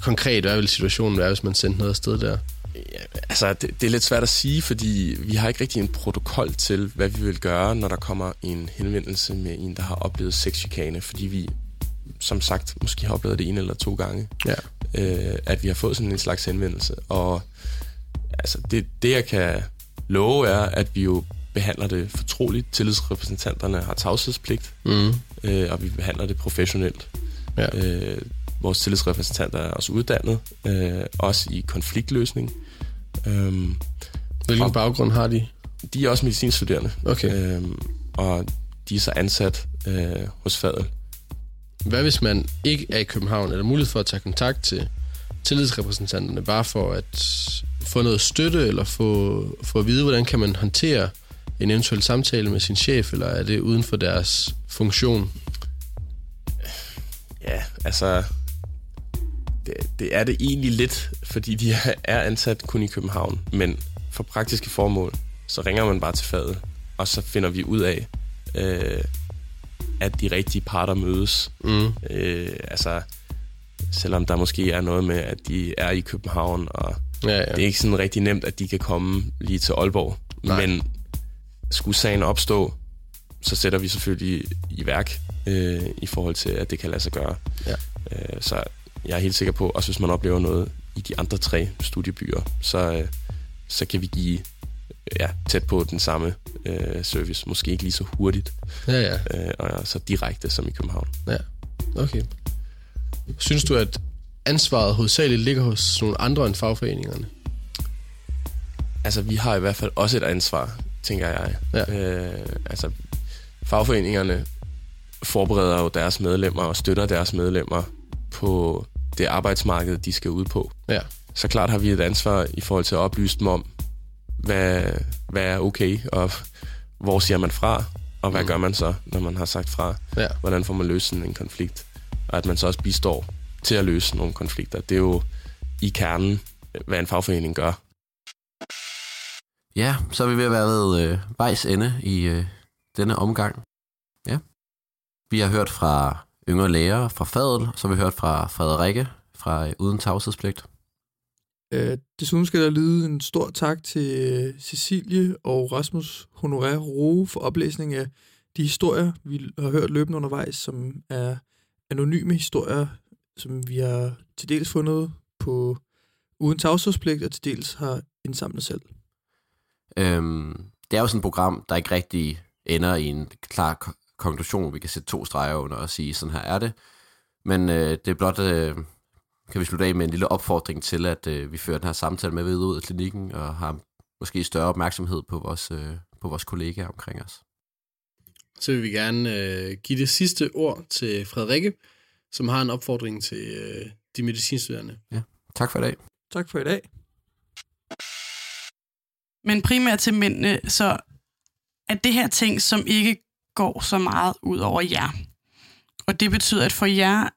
konkret, hvad vil situationen være, hvis man sendte noget afsted der? Ja, altså, det, det er lidt svært at sige, fordi vi har ikke rigtig en protokol til, hvad vi vil gøre, når der kommer en henvendelse med en, der har oplevet sexchikane, fordi vi, som sagt, måske har oplevet det en eller to gange, Ja. øh, at vi har fået sådan en slags henvendelse. Og altså, det, det, jeg kan love, er, at vi jo behandler det fortroligt. Tillidsrepræsentanterne har tavshedspligt, Mm. øh, og vi behandler det professionelt. Ja. Øh, vores tillidsrepræsentanter er også uddannet, øh, også i konfliktløsning. Øhm, Hvilken Og- baggrund har de? de er også medicinstuderende, Okay. øhm, og de er så ansat øh, hos Fadel. Hvad hvis man ikke er i København? Er der mulighed for at tage kontakt til tillidsrepræsentanterne, bare for at få noget støtte, eller få, få at vide, hvordan kan man håndtere en eventuel samtale med sin chef, eller er det uden for deres funktion? Ja, altså, det, det er det egentlig lidt, fordi de er- ansat kun i København, men for praktiske formål, så ringer man bare til fadet, og så finder vi ud af, øh, at de rigtige parter mødes. Mm. Øh, altså, selvom der måske er noget med, at de er i København, og Ja, ja. Det er ikke sådan rigtig nemt, at de kan komme lige til Aalborg. Nej. Men skulle sagen opstå, så sætter vi selvfølgelig i værk øh, i forhold til, at det kan lade sig gøre. Ja. Øh, så jeg er helt sikker på, også hvis man oplever noget i de andre tre studiebyer, så, øh, så kan vi give ja, tæt på den samme øh, service. Måske ikke lige så hurtigt Ja, ja. øh, og så direkte som i København. Ja, okay. Synes du, at ansvaret hovedsageligt ligger hos nogle andre end fagforeningerne? Altså, vi har i hvert fald også et ansvar, tænker jeg. Ja. Øh, altså, fagforeningerne forbereder jo deres medlemmer og støtter deres medlemmer på det arbejdsmarked, de skal ud på. Ja. Så klart har vi et ansvar i forhold til at oplyse dem om, hvad, hvad er okay, og hvor siger man fra, og hvad mm. gør man så, når man har sagt fra? Ja. Hvordan får man løst sådan en konflikt? Og at man så også bistår til at løse nogle konflikter. Det er jo i kernen, hvad en fagforening gør. Ja, så er vi ved at være ved øh, vejs ende i øh, denne omgang. Ja. Vi har hørt fra yngre læger fra Fadel, så har vi hørt fra Frederikke fra øh, Uden Tavshedspligt. Øh, desuden skal der lyde en stor tak til øh, Cecilie og Rasmus Honoré Roe for oplæsning af de historier, vi har hørt løbende undervejs, som er anonyme historier, som vi har til dels fundet på uden tavshedspligt, og til dels har indsamlet selv. Øhm, det er jo sådan et program, der ikke rigtig ender i en klar konklusion. Vi kan sætte to streger under og sige, sådan her er det. Men øh, det er blot, øh, kan vi slutte af med en lille opfordring til, at øh, vi fører den her samtale med videre ud af klinikken, og har måske større opmærksomhed på vores, øh, på vores kollegaer omkring os. Så vil vi gerne øh, give det sidste ord til Frederikke, som har en opfordring til øh, de medicinstuderende. Tak for i dag. Tak for i dag. Men primært til mændene, så er det her ting, som ikke går så meget ud over jer. Og det betyder, at for jer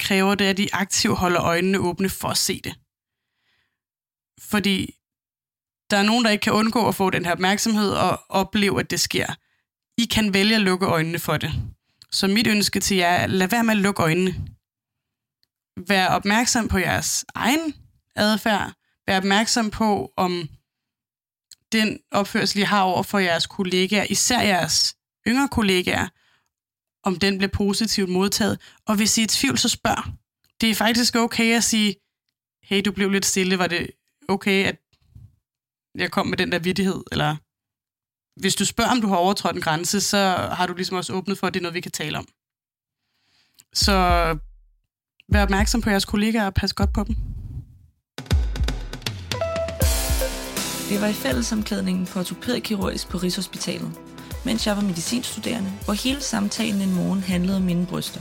kræver det, at de aktivt holder øjnene åbne for at se det. Fordi der er nogen, der ikke kan undgå at få den her opmærksomhed og opleve, at det sker. I kan vælge at lukke øjnene for det. Så mit ønske til jer er, lad være med at lukke øjnene. Vær opmærksom på jeres egen adfærd. Vær opmærksom på, om den opførsel, I har over for jeres kollegaer, især jeres yngre kollegaer, om den bliver positivt modtaget. Og hvis I er i tvivl, så spørg. Det er faktisk okay at sige, hey, du blev lidt stille, var det okay, at jeg kom med den der vidtighed, eller hvis du spørger, om du har overtrådt en grænse, så har du ligesom også åbnet for, at det er noget, vi kan tale om. Så vær opmærksom på jeres kollegaer og pas godt på dem. Det var i fællesomklædningen for ortopædkirurgisk på Rigshospitalet, mens jeg var medicinstuderende, hvor hele samtalen en morgen handlede om mine bryster.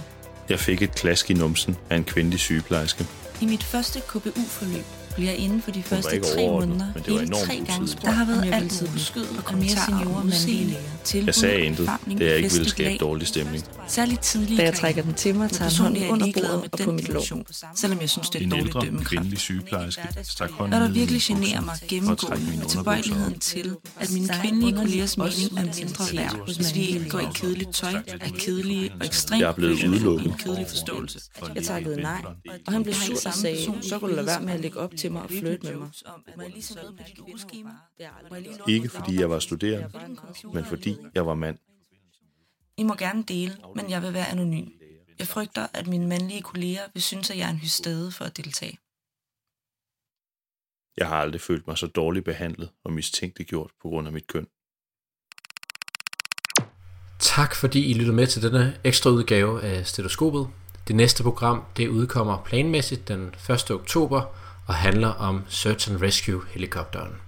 Jeg fik et klask i numsen af en kvindelig sygeplejerske. I mit første KBU-forløb blev jeg inden for de første tre måneder men det var enormt tre gange Der har været altid på skød og mere seniorer mandlige læger. Jeg sagde intet, det er ikke ville skabe dårlig stemning. Særligt tidligt Da jeg trækker den til mig, tager han hånden under bordet og på mit lår. Selvom jeg synes, det er En dårligt ældre dømmekraft. kvindelig sygeplejerske stak hånden Når der virkelig generer mig og gennemgående med tilbøjeligheden til, at mine kvindelige kollegers mening er mindre værd, hvis vi ikke går i kedeligt tøj, er kedelige og ekstremt Jeg er blevet udelukket. i en kedelig forståelse. Jeg takkede nej, og han blev sur og sagde, så kunne du lade være med at lægge op til mig og flytte med mig. Ikke fordi jeg var studerende, men fordi jeg var mand. I må gerne dele, men jeg vil være anonym. Jeg frygter, at mine mandlige kolleger vil synes, at jeg er en hystade for at deltage. Jeg har aldrig følt mig så dårligt behandlet og mistænkeliggjort på grund af mit køn. Tak fordi I lyttede med til denne ekstra udgave af Stetoskopet. Det næste program det udkommer planmæssigt den 1. oktober og handler om Search and Rescue helikopteren.